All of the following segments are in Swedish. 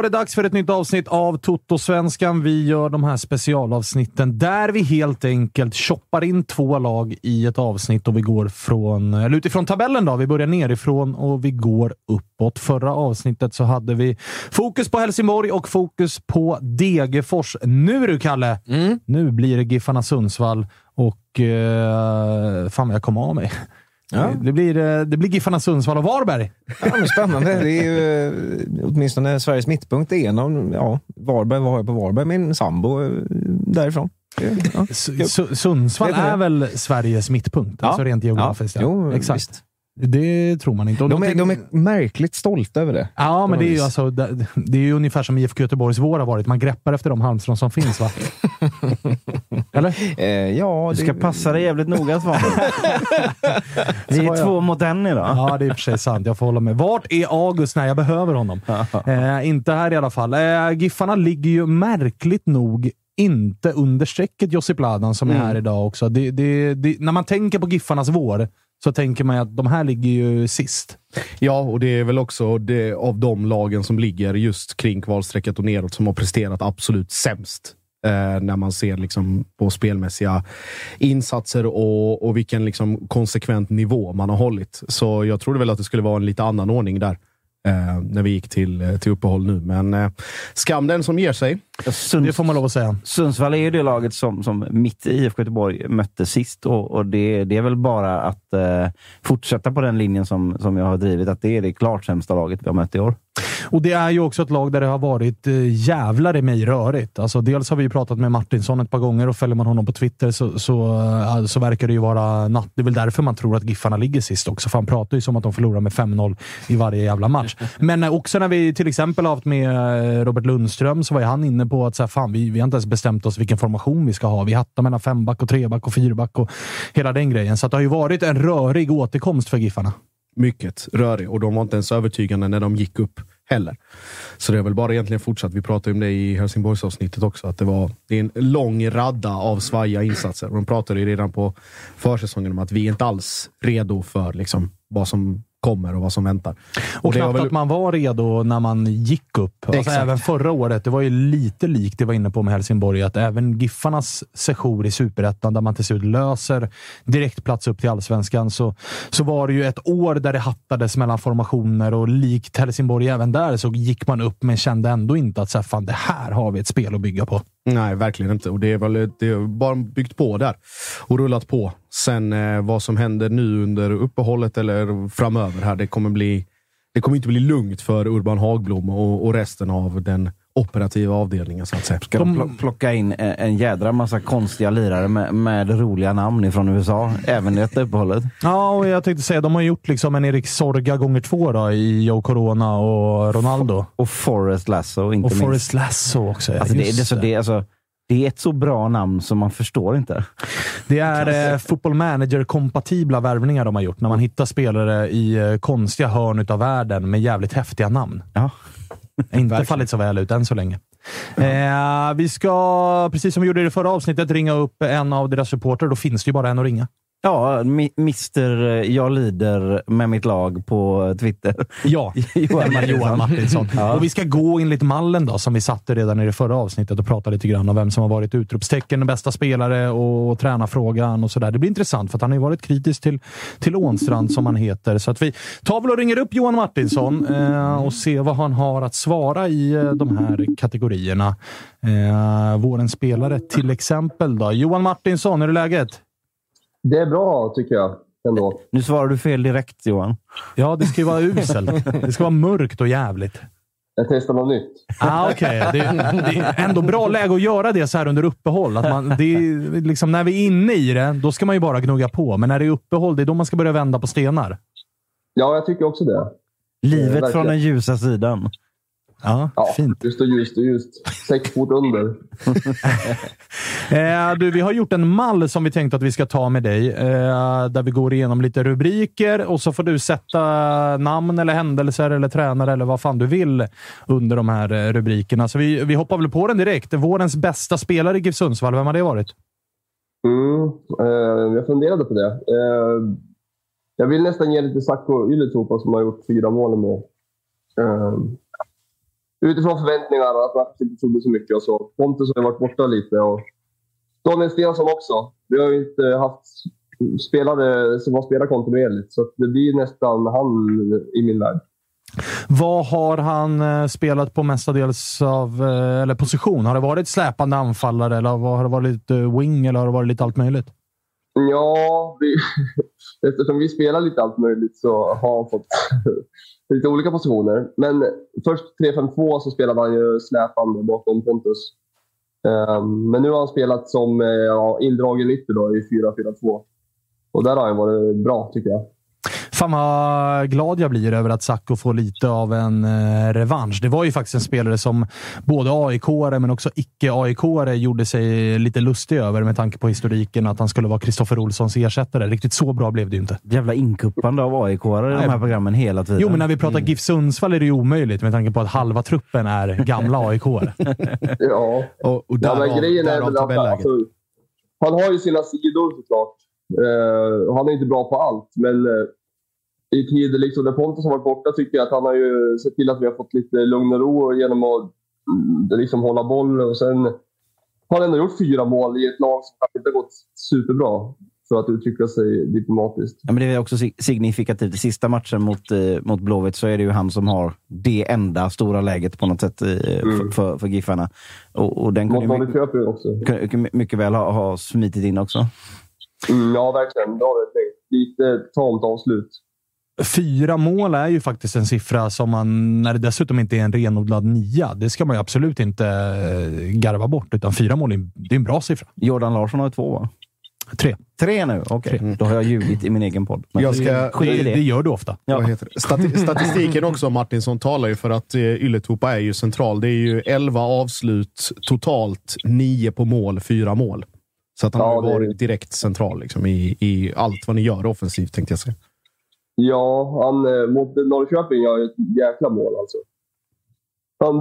Var det dags för ett nytt avsnitt av Toto-svenskan. Vi gör de här specialavsnitten där vi helt enkelt choppar in två lag i ett avsnitt och vi går från, eller utifrån tabellen. då. Vi börjar nerifrån och vi går uppåt. Förra avsnittet så hade vi fokus på Helsingborg och fokus på Degerfors. Nu du, Kalle! Nu blir det Giffarna Sundsvall och... Eh, fan vad jag kom av mig. Ja. Det, blir, eh, det blir Giffarna Sundsvall och Varberg. Ja, men spännande. Det är ju eh, åtminstone Sveriges mittpunkt. Av, ja, Varberg, vad har jag på Varberg? Min sambo eh, därifrån. Ja. Sundsvall är väl Sveriges mittpunkt? Ja. Alltså rent geografiskt. Ja. Jo, Exakt. visst. Det tror man inte. Och De är, de är märkligt stolta över det. Ja, men det är, ju alltså, det, det är ju ungefär som IFK Göteborgs vår har varit. Man greppar efter de halmstrån som finns, va? Eller? Eh, ja, Du ska det, passa dig jävligt noga Svan. Vi är jag- två mot en idag. Ja, det är i och för sig sant. Jag får hålla med. Vart är August när jag behöver honom? Eh, inte här i alla fall. Eh, Giffarna ligger ju märkligt nog inte under strecket Josip Ladan som är Mm. här idag också. Det, det, det, när man tänker på Giffarnas vår så tänker man ju att de här ligger ju sist. Ja, och det är väl också det, av de lagen som ligger just kring kvalstrecket och neråt som har presterat absolut sämst. Eh, när man ser liksom på spelmässiga insatser och, och vilken liksom konsekvent nivå man har hållit. Så jag trodde väl att det skulle vara en lite annan ordning där. Eh, när vi gick till, eh, till uppehåll nu. Men eh, skam den som ger sig. Sunds- Det får man lov att säga. Sundsvall är ju det laget som, som mitt i IFK Göteborg mötte sist och, och det, det är väl bara att eh, fortsätta på den linjen som, som jag har drivit, att det är det klart sämsta laget vi har mött i år. Och det är ju också ett lag där det har varit eh, jävlar i mig rörigt. Alltså, dels har vi ju pratat med Martinsson ett par gånger och följer man honom på Twitter så, så, eh, så verkar det ju vara natt. Det är väl därför man tror att Giffarna ligger sist också, för han pratar ju som att de förlorar med 5-0 i varje jävla match. Men eh, också när vi till exempel har haft med eh, Robert Lundström så var ju han inne på att så här, fan, vi, vi har inte ens bestämt oss vilken formation vi ska ha. Vi hattar mellan femback och treback och fyrback och hela den grejen. Så att det har ju varit en rörig återkomst för Giffarna. mycket rörig och de var inte ens övertygande när de gick upp heller. Så det är väl bara egentligen fortsatt. Vi pratade om det i Helsingborgsavsnittet också, att det var det är en lång radda av svajiga insatser. De pratade ju redan på försäsongen om att vi är inte alls redo för liksom, vad som kommer och vad som väntar. Och, det knappt väl- att man var redo när man gick upp. Alltså även förra året. Det var ju lite likt det var inne på med Helsingborg, att även Giffarnas sejour i Superettan, där man till slut löser direktplats upp till Allsvenskan, så, så var det ju ett år där det hattades mellan formationer och likt Helsingborg även där så gick man upp men kände ändå inte att så här, fan, det här har vi ett spel att bygga på. Nej, verkligen inte. Och det är väl det är bara byggt på där och rullat på. Sen eh, vad som händer nu under uppehållet eller framöver här, det kommer bli. Det kommer inte bli lugnt för Urban Hagblom och, och resten av den operativa avdelningen så att säga. Ska de pl- plocka in en, en jädra massa konstiga lirare med, med roliga namn ifrån USA, även i detta uppehållet? Ja, och jag tänkte säga, de har gjort liksom en Erik Sorga gånger två då, i Joe Corona och Ronaldo. Och Forrest Lasso, inte Och minst. Forrest Lasso också. ja. Alltså, det, det, så, det, är alltså, det är ett så bra namn som man förstår inte. Det är eh, football manager-kompatibla värvningar de har gjort. När man hittar spelare i eh, konstiga hörn av världen med jävligt häftiga namn. Ja. Inte fallit så väl ut än så länge. Eh, vi ska, precis som vi gjorde i det förra avsnittet, ringa upp en av deras supporter. Då finns det ju bara en att ringa. Ja, Mr Jag lider med mitt lag på Twitter. Ja, Johan Johan Martinsson. Ja. Och vi ska gå enligt mallen då, som vi satte redan i det förra avsnittet och prata lite grann om vem som har varit utropstecken, bästa spelare och, och tränarfrågan och sådär. Det blir intressant för att han har ju varit kritisk till, till Ånstrand som han heter. Så att vi tar väl och ringer upp Johan Martinsson eh, och ser vad han har att svara i eh, de här kategorierna. Eh, vårens spelare till exempel. Då. Johan Martinsson, hur är läget? Det är bra, tycker jag. Ändå. Nu svarar du fel direkt, Johan. Ja, det ska ju vara uselt. Det ska vara mörkt och jävligt. Jag testar något nytt. Ah, Okej, det, det är ändå bra läge att göra det så här under uppehåll. Att man, det är, liksom, när vi är inne i det, då ska man ju bara gnugga på. Men när det är uppehåll, det är då man ska börja vända på stenar. Ja, jag tycker också det. Livet verkligen. från den ljusa sidan. Ja, Ja, fint. just och ljust och ljust. Sex fot under. Eh, du, vi har gjort en mall som vi tänkte att vi ska ta med dig. Eh, där vi går igenom lite rubriker och så får du sätta namn eller händelser eller tränare eller vad fan du vill under de här eh, rubrikerna. Så vi, vi hoppar väl på den direkt. Vårens bästa spelare i GIF Sundsvall, vem har det varit? Mm, eh, jag funderade på det. Eh, jag vill nästan ge lite Sacco Ylätupa som har gjort fyra mål med. Utifrån förväntningar, att man inte trodde så mycket och så. Pontus har ju varit borta lite och Daniel Stensson också. Vi har ju inte haft spelare som har spelat kontinuerligt, så det blir nästan han i min värld. Vad har han eh, spelat på mestadels av, eh, eller position? Har det varit släpande anfallare eller har det varit eh, wing eller har det varit lite allt möjligt? Ja, vi, eftersom vi spelar lite allt möjligt så har han fått lite olika positioner. Men först 3-5-2 så spelade han ju släpande bakom Pontus. Ehm, men nu har han spelat som eh, ja, indragen ytter då i 4-4-2. Och där har han varit bra tycker jag. Fan vad glad jag blir över att Sacco får lite av en eh, revansch. Det var ju faktiskt en spelare som både aik men också icke aik gjorde sig lite lustig över med tanke på historiken att han skulle vara Kristoffer Olssons ersättare. Riktigt så bra blev det ju inte. Jävla inkuppande av aik i de här programmen hela tiden. Jo, men när vi pratar GIF Sundsvall är det ju omöjligt med tanke på att halva truppen är gamla aik Ja, Och, och ja därav, men grejen är väl att alltså, han har ju sina sidor såklart. Och han är inte bra på allt, men eh, i tider liksom där Pontus har varit borta tycker jag att han har ju sett till att vi har fått lite lugn och ro genom att mm, liksom hålla boll. Och sen har han ändå gjort fyra mål i ett lag som inte har gått superbra, för att uttrycka sig diplomatiskt. Ja, men det är också sig- signifikativt. I sista matchen mot, eh, mot Blåvitt så är det ju han som har det enda stora läget på något sätt eh, för, för, för Giffarna. Och, och den kunde mycket, också. kunde mycket väl ha, ha smitit in också. Mm, ja, verkligen. Bra räddning. Lite tamt avslut. Fyra mål är ju faktiskt en siffra som man, när det dessutom inte är en renodlad nia, det ska man ju absolut inte eh, garva bort. Utan fyra mål är, det är en bra siffra. Jordan Larsson har två, va? Tre. Tre nu? Okej, då har jag ljugit i min egen podd. Men Jag ska- Det, det. det gör du ofta. Ja. Vad heter det? Stati statistiken också, Martinsson, talar ju för att eh, Ylätupa är ju central. Det är ju 11 avslut totalt, 9 på mål, 4 mål. Så att han Ja, har varit direkt central liksom, i, i allt vad ni gör offensivt, tänkte jag säga. Ja, han, eh, mot Norrköping gör ett jäkla mål alltså. Han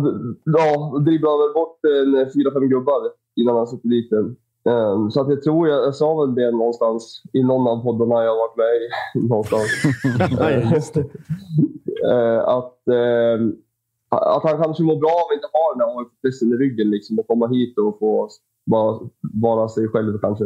ja, väl bort en 4-5 gubbar innan han sätter dit den. Um, så att jag tror, jag, jag sa väl det någonstans i någon av poddarna jag varit med i. någonstans. uh, att, uh, att han kanske mår bra av att inte ha den här pressen i ryggen. Liksom, och komma hit och få vara, vara sig själv kanske.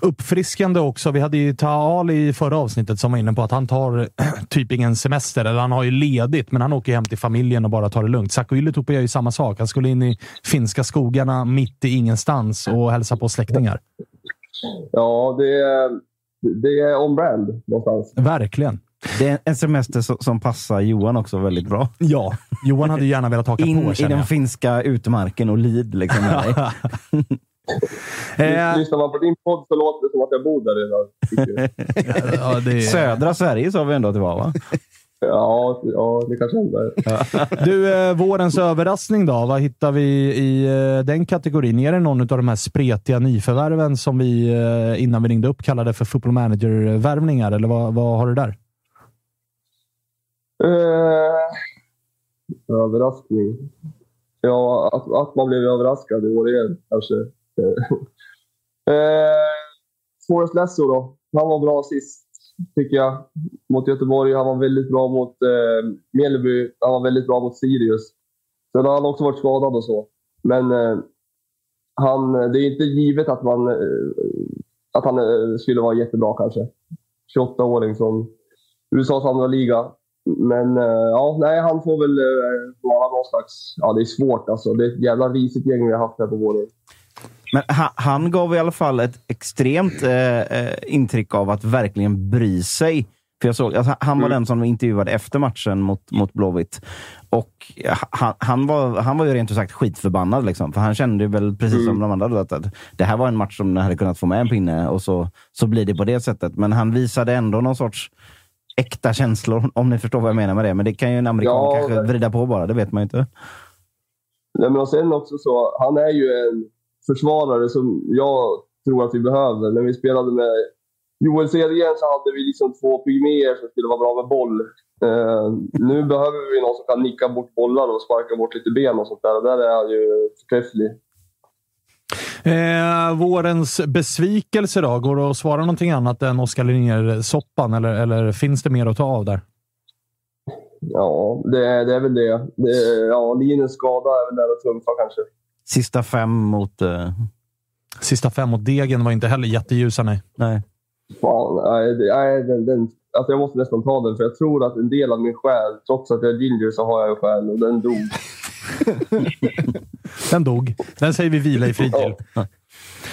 Uppfriskande också. Vi hade ju Taal i förra avsnittet som var inne på att han tar typ ingen semester, eller han har ju ledigt, men han åker hem till familjen och bara tar det lugnt. Saku Ylitupi gör ju samma sak. Han skulle in i finska skogarna mitt i ingenstans och hälsa på släktingar. Ja, det är, det är on-brand någonstans. Verkligen. Det är en semester som passar Johan också väldigt bra. Ja, Johan hade gärna velat haka In på. i den finska utmarken och lid liksom. Eh, Lyssnar man på din podd så låter det som att jag bor där redan. ja, det är... Södra Sverige sa vi ändå att det var, va? Ja, ja, det kanske händer. Du, eh, vårens överraskning då? Vad hittar vi i eh, den kategorin? Är det någon av de här spretiga nyförvärven som vi eh, innan vi ringde upp kallade för football manager-värvningar? Eller vad, vad har du där? Eh, överraskning. Ja, att, att man blev överraskad i år igen kanske eh, Forrest Lasso då. Han var bra sist, tycker jag. Mot Göteborg. Han var väldigt bra mot eh, Mjällby. Han var väldigt bra mot Sirius. Sen har han också varit skadad och så. Men eh, han, det är inte givet att, man, eh, att han eh, skulle vara jättebra kanske. 28-åring från USAs andra liga. Men eh, ja, nej, han får väl eh, vara någon slags... Ja, det är svårt alltså. Det är ett jävla risigt gäng vi har haft här på våren. Men han, han gav i alla fall ett extremt eh, eh, intryck av att verkligen bry sig. För jag såg, alltså, han var Mm. den som intervjuade efter matchen mot, mot Blåvitt. Och han, han, var, han var ju rent ut sagt skitförbannad. Liksom. För han kände ju väl, precis som de andra, att, att det här var en match som de hade kunnat få med en pinne och så, så blir det på det sättet. Men han visade ändå någon sorts äkta känslor, om ni förstår vad jag menar med det. Men det kan ju en amerikan Ja, kanske men- vrida på bara, det vet man ju inte. Nej, men och sen också så, han är ju en försvarare som jag tror att vi behöver. När vi spelade med Joel Cedergren så hade vi liksom två pygméer som skulle vara bra med boll. Eh, nu behöver vi någon som kan nicka bort bollar och sparka bort lite ben och sånt där. Och där är han ju förträfflig. Eh, vårens besvikelse då? Går det att svara någonting annat än Oskar Linnér-soppan, eller, eller finns det mer att ta av där? Ja, det är, det är väl det. det ja, Linus skada är väl där att trumfa kanske. Sista fem mot... Eh, Sista fem mot Degen var inte heller jätteljusa, nej. nej. Fan, nej, den, den, alltså jag måste nästan ta den, för jag tror att en del av min själ, trots att jag är ginger, så har jag en själ och den dog. Den dog. Den säger vi vila i frid till.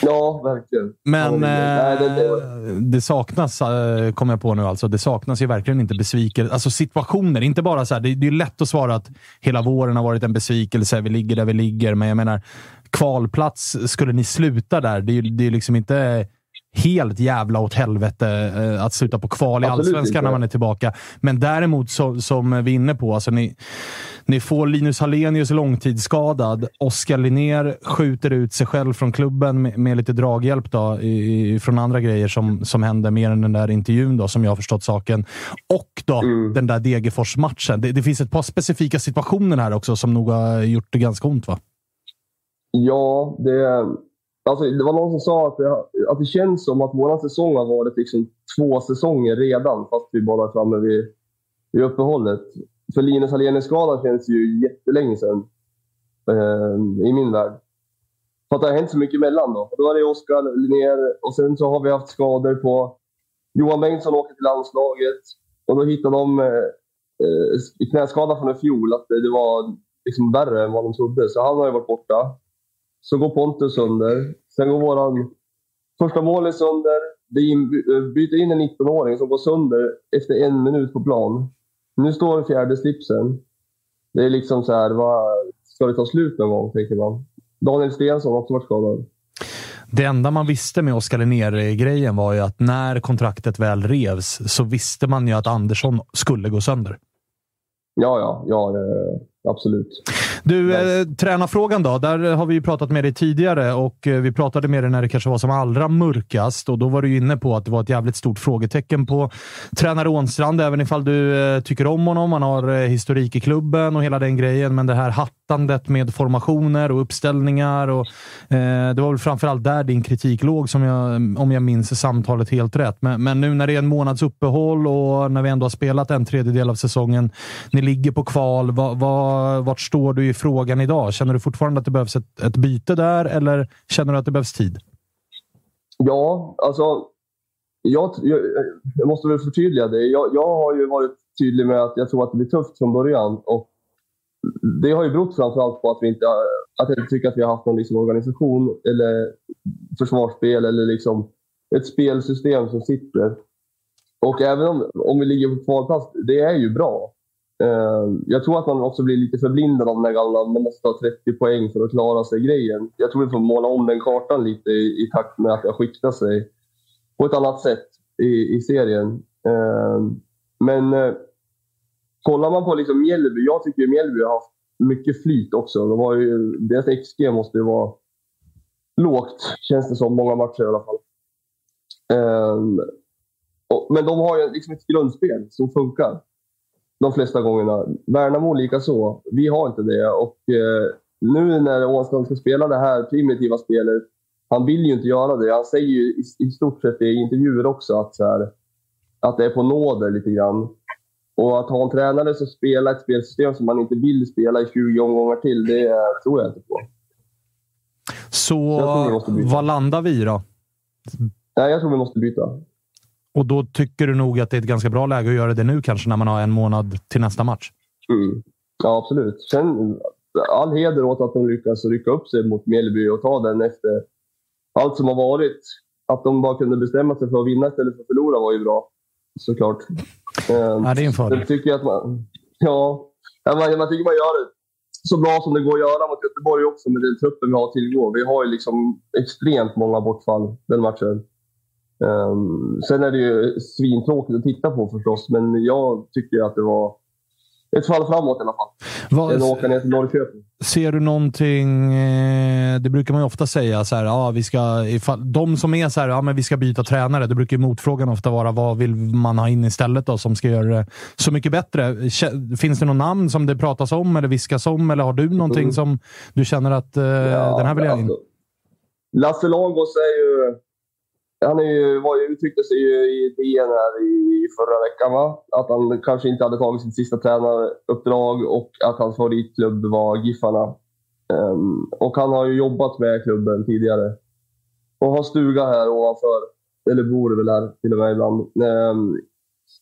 Ja, verkligen. Men Ja, det, det, eh, det saknas, eh, kom jag på nu alltså, det saknas ju verkligen inte besvikelse. Alltså situationer, inte bara så här. Det, det är lätt att svara att hela våren har varit en besvikelse, vi ligger där vi ligger. Men jag menar, kvalplats, skulle ni sluta där? Det är ju det är liksom inte helt jävla åt helvete eh, att sluta på kval i Absolut allsvenskan inte. när man är tillbaka. Men däremot, så, som vi är inne på, alltså ni, ni får Linus Hallenius långtidsskadad. Oskar Linnér skjuter ut sig själv från klubben med, med lite draghjälp då, i, från andra grejer som, som händer mer än den där intervjun, då, som jag har förstått saken. Och då Mm. den där Degerfors-matchen. Det, det finns ett par specifika situationer här också som nog har gjort det ganska ont, va? ja, det, alltså, det var någon som sa att det, att det känns som att vår säsong har varit liksom två säsonger redan, fast vi bara är framme vid, vid uppehållet. För Linus Hallenius skada känns ju jättelänge sedan eh, i min värld. För att det har hänt så mycket emellan då. Då är det Oskar Linnér och sen så har vi haft skador på Johan Bengtsson åker till landslaget och då hittade de eh, eh knäskada från i fjol att det, det var liksom värre än vad de trodde. Så han har ju varit borta. Så går Pontus sönder. Sen går våran första mål sönder. Det eh, är byter in en 19-åring som går sönder efter en minut på plan. Nu står fjärde slipsen. Det är liksom så här, vad, ska det ta slut någon gång, tänker man. Daniel Stensson har också varit skadad. Det enda man visste med Oskar Linnér-grejen var ju att när kontraktet väl revs så visste man ju att Andersson skulle gå sönder. Ja, ja, ja, eh, absolut. Du, eh, tränarfrågan då. Där har vi ju pratat med dig tidigare och eh, vi pratade med dig när det kanske var som allra mörkast och då var du inne på att det var ett jävligt stort frågetecken på tränare Ånstrand, även ifall du eh, tycker om honom. Han har eh, historik i klubben och hela den grejen, men det här sättandet med formationer och uppställningar. Och, eh, det var väl framförallt där din kritik låg, som jag, om jag minns samtalet helt rätt. Men, men, nu när det är en månads uppehåll och när vi ändå har spelat en tredjedel av säsongen. Ni ligger på kval. Va, va, vart står du i frågan idag? Känner du fortfarande att det behövs ett, ett byte där eller känner du att det behövs tid? Ja, alltså jag, jag, jag, måste väl förtydliga det. Jag, jag, har ju varit tydlig med att jag tror att det blir tufft från början. Och det har ju berott framförallt på att, vi inte, att jag inte tycker att vi har haft någon liksom organisation eller försvarsspel eller liksom ett spelsystem som sitter. Och även om, om vi ligger på kvalplats, det är ju bra. Eh, jag tror att man också blir lite förblindad av den här gamla man måste ha 30 poäng för att klara sig grejen. Jag tror vi får måla om den kartan lite i, i takt med att det har skiktat sig på ett annat sätt i, i serien. Eh, men eh, kollar man på liksom Mjällby, jag tycker Mjällby har haft mycket flyt också. De har ju, deras XG måste ju vara lågt, känns det som, många matcher i alla fall. Um, och, men de har ju liksom ett grundspel som funkar de flesta gångerna. Värnamo lika så. Vi har inte det. Och eh, nu när Åstrand ska spela det här primitiva spelet han vill ju inte göra det. Han säger ju i, i stort sett i intervjuer också att, så här, att det är på nåder lite grann. Och att ha en tränare som spelar ett spelsystem som man inte vill spela i 20 omgångar till, det tror jag inte på. Så vad landar vi i då? Nej, jag tror vi måste byta. Och då tycker du nog att det är ett ganska bra läge att göra det nu kanske, när man har en månad till nästa match? Mm. Ja, absolut. Sen, all heder åt att de lyckas rycka upp sig mot Mjällby och ta den efter allt som har varit. Att de bara kunde bestämma sig för att vinna istället för att förlora var ju bra. Såklart. Ja, det är en fördel. tycker jag att man, ja, man, man tycker man gör det så bra som det går att göra mot Göteborg också med den truppen vi har tillgå. Vi har ju liksom extremt många bortfall den matchen. Um, sen är det ju svintråkigt att titta på förstås, men jag tycker att det var ett fall framåt i alla fall. Vad, Än åka ner till Norrköping. Ser du någonting, eh, det brukar man ju ofta säga, så här, ja, vi ska, ifall, de som är så här, ja, men vi ska byta tränare, det brukar ju motfrågan ofta vara vad vill man ha in istället då, som ska göra det så mycket bättre? Finns det något namn som det pratas om eller viskas om, eller har du någonting mm. som du känner att uh, ja, den här vill jag in? Alltså, Lasse Lagos är ju han är ju, var ju, uttryckte sig ju i DN här i, förra veckan va? att han kanske inte hade tagit sitt sista tränaruppdrag och att hans favoritklubb var Giffarna. Um, och han har ju jobbat med klubben tidigare och har stuga här ovanför, eller bor väl här till och med ibland. Um,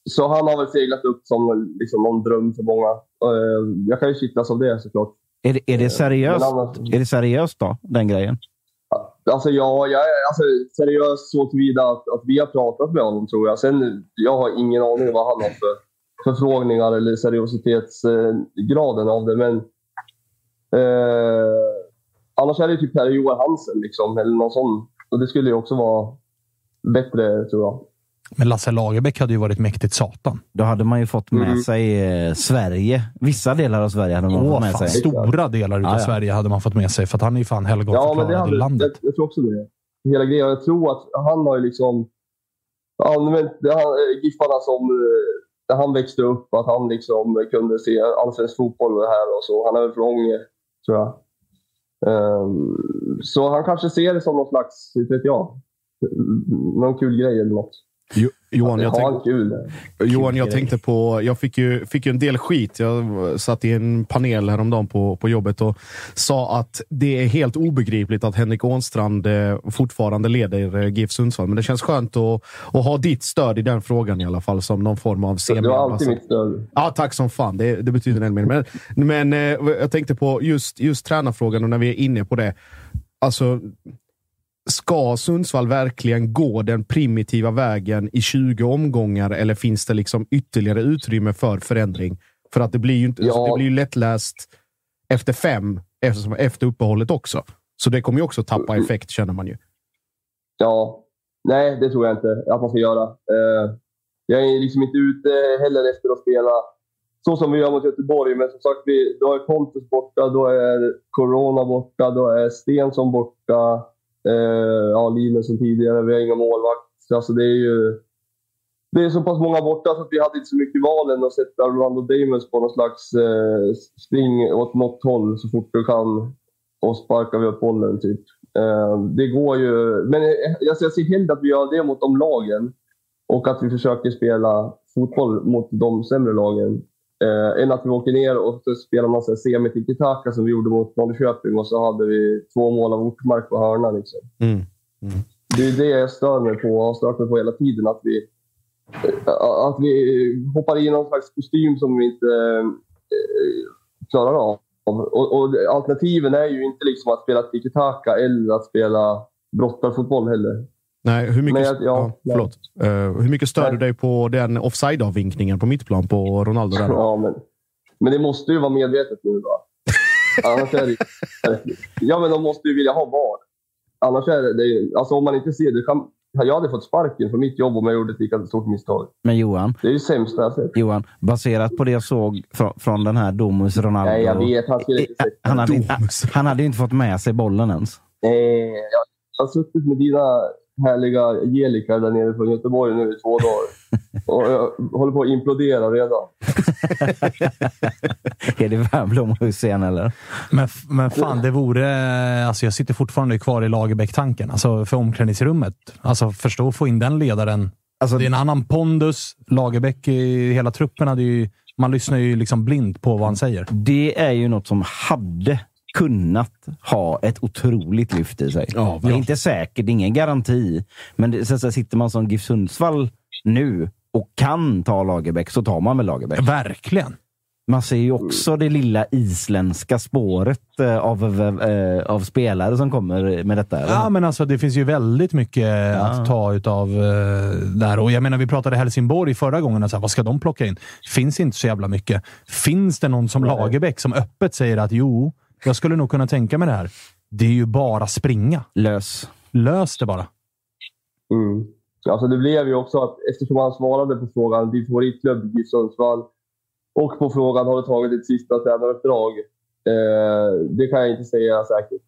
så han har väl seglat upp som liksom, någon dröm för många. Uh, jag kan ju kittlas av det såklart. Är det, är det seriöst, annars... är det seriöst då, den grejen? Alltså ja, jag är alltså, seriös så tillvida att, att vi har pratat med honom tror jag. Sen, jag har ingen aning vad han har för förfrågningar eller seriositetsgraden eh, av det. Men eh, annars är det typ Per-Johan Hansen liksom, eller någon sån. Och det skulle ju också vara bättre tror jag. Men Lasse Lagerbäck hade ju varit mäktigt satan. Då hade man ju fått med mm. sig eh, Sverige. Vissa delar av Sverige hade man Åh, fått med fan, sig. Stora delar av ah, Sverige hade man fått med sig, för att han är ju fan helgonförklarad ja, i landet. Jag, jag tror också det. Hela grejen. Jag tror att han har ju liksom använt Giffarna som när han växte upp, att han liksom kunde se allsvensk fotboll här och så. Han är väl från Ånge, tror jag. Um, så han kanske ser det som någon slags, inte vet jag, någon kul grej eller något. Jo, Johan, jag, tänk, Johan, jag tänkte på... Jag fick ju, fick ju en del skit. Jag satt i en panel häromdagen på, på jobbet och sa att det är helt obegripligt att Henrik Ånstrand eh, fortfarande leder eh, GIF Sundsvall. Men det känns skönt att, att ha ditt stöd i den frågan i alla fall, som någon form av semi Du har alltid mitt stöd. Ja, tack som fan. Det, det betyder en Men, men eh, jag tänkte på just, just tränarfrågan och när vi är inne på det. Alltså, Ska Sundsvall verkligen gå den primitiva vägen i 20 omgångar eller finns det liksom ytterligare utrymme för förändring? För att det blir ju inte, ja. det blir ju lättläst efter fem, efter, efter uppehållet också. Så det kommer ju också tappa mm. effekt, känner man ju. Ja, nej, det tror jag inte att man ska göra. Uh, jag är liksom inte ute heller efter att spela så som vi gör mot Göteborg. Men som sagt, vi, då är Pontus borta, då är Corona borta, då är Stensson borta. Eh, ja, Linus som tidigare, vi har inga målvakt. Alltså det är ju... det är så pass många borta så att vi hade inte så mycket val än att sätta Rolando Damus på någon slags eh, spring åt något håll så fort du kan och sparkar vi upp bollen. Typ. Eh, det går ju, men jag, jag ser hellre att vi gör det mot de lagen och att vi försöker spela fotboll mot de sämre lagen eh, än att vi åker ner och så spelar någon semi tiki som vi gjorde mot Norrköping och så hade vi två mål av Ortmark på hörna. Liksom. Mm. Mm. Det är det jag stör mig på och har stört mig på hela tiden. Att vi, att vi hoppar i någon slags kostym som vi inte eh, klarar av. Och, och alternativen är ju inte liksom att spela tiki-taka eller att spela brottarfotboll heller. Nej, hur mycket, jag, ja, ja, förlåt. Uh, hur mycket stör Nej. du dig på den offside-avvinkningen på mittplan på Ronaldo? Där? Ja, men, men det måste ju vara medvetet nu. Va? Annars är det, ja, men de måste ju vilja ha VAR. Annars är det, det alltså om man inte ser det. Kan, jag hade fått sparken från mitt jobb om jag gjorde ett lika stort misstag. Men Johan. Det är ju sämsta jag sett. Johan, baserat på det jag såg från, från den här Domus Ronaldo. Nej, jag vet. Han skulle inte sett han hade, han hade inte fått med sig bollen ens. Nej, jag har suttit med dina härliga gelikar där nere från Göteborg nu i två dagar. Och jag håller på att implodera redan. är det Wernbloom och Hussein eller? Men, men fan, det vore... Alltså jag sitter fortfarande kvar i Lagerbäck-tanken. Alltså för omklädningsrummet. Alltså förstå att få in den ledaren. Alltså, det är en annan pondus. Lagerbäck i hela truppen hade ju... Man lyssnar ju liksom blint på vad han säger. Det är ju något som hade kunnat ha ett otroligt lyft i sig. Ja, det är inte säkert, det är ingen garanti. Men det, så, så sitter man som GIF Sundsvall nu och kan ta Lagerbäck så tar man väl Lagerbäck. Verkligen. Man ser ju också det lilla isländska spåret eh, av, av, eh, av, spelare som kommer med detta. Eller? Ja, men alltså det finns ju väldigt mycket ja. att ta utav där. Och jag menar, vi pratade Helsingborg förra gången. Alltså, vad ska de plocka in? Finns inte så jävla mycket. Finns det någon som. Lagerbäck som öppet säger att jo, jag skulle nog kunna tänka mig det här. Det är ju bara springa. Lös. Lös det bara. Mm. Alltså det blev ju också att eftersom han svarade på frågan din favoritklubb i Sundsvall och på frågan har du tagit ditt sista tränaruppdrag? Eh, det kan jag inte säga säkert.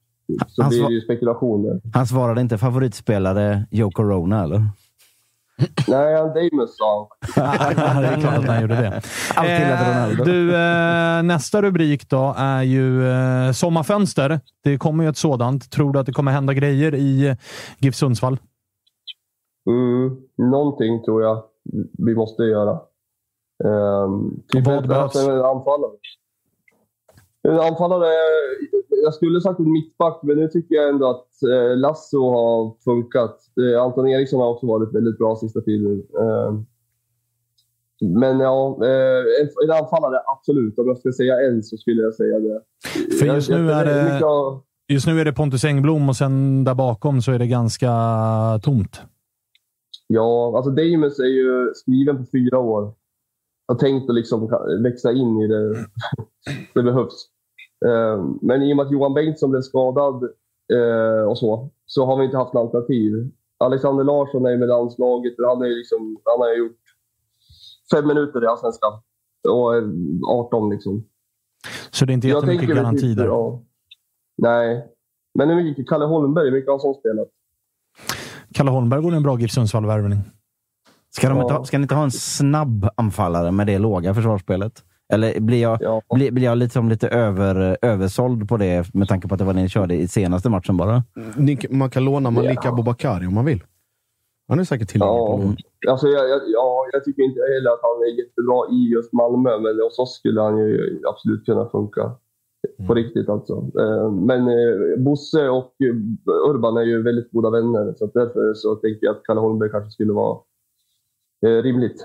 Så han blir det ju spekulationer. Han svarade inte favoritspelare Joe Corona eller? Nej, han Damus sa han. det är klart att han gjorde det. Eh, du, eh, nästa rubrik då är ju eh, sommarfönster. Det kommer ju ett sådant. Tror du att det kommer hända grejer i GIF Sundsvall? Mm, någonting tror jag vi måste göra. Um, typ Vad behövs? Anfallare. En anfallare, jag skulle sagt en mittback, men nu tycker jag ändå att eh, Lasso har funkat. Eh, Anton Eriksson har också varit väldigt bra sista tiden. Eh, men ja, en, en anfallare absolut. Om jag ska säga en så skulle jag säga det. För just nu är det, just nu är det Pontus Engblom och sen där bakom så är det ganska tomt. Ja, alltså Damus är ju skriven på fyra år. Jag har tänkt att liksom växa in i det. det behövs. Eh, men i och med att Johan Bengtsson blev skadad eh, och så, så har vi inte haft något alternativ. Alexander Larsson är med landslaget. Han, är liksom, han har gjort fem minuter i Allsvenskan. Och 18 liksom. Så det är inte jättemycket garanti där? Ja. Nej. Men hur mycket Kalle Holmberg, hur mycket har han spelat? Kalle Holmberg vore en bra GIF Sundsvall-värvning. Ska, ja. ska ni inte ha en snabb anfallare med det låga försvarsspelet? Eller blir jag, ja. blir, blir jag liksom lite över, översåld på det med tanke på att det var det ni körde i senaste matchen bara? Man kan låna Malika ja. Bobakari om man vill. Han är säkert tillgänglig. Ja, alltså jag, jag, ja, jag tycker inte heller att han är jättebra i just Malmö, men hos oss skulle han ju absolut kunna funka. Mm. På riktigt alltså. Eh, men eh, Bosse och Urban är ju väldigt goda vänner, så därför så tänker jag att Kalle Holmberg kanske skulle vara rimligt.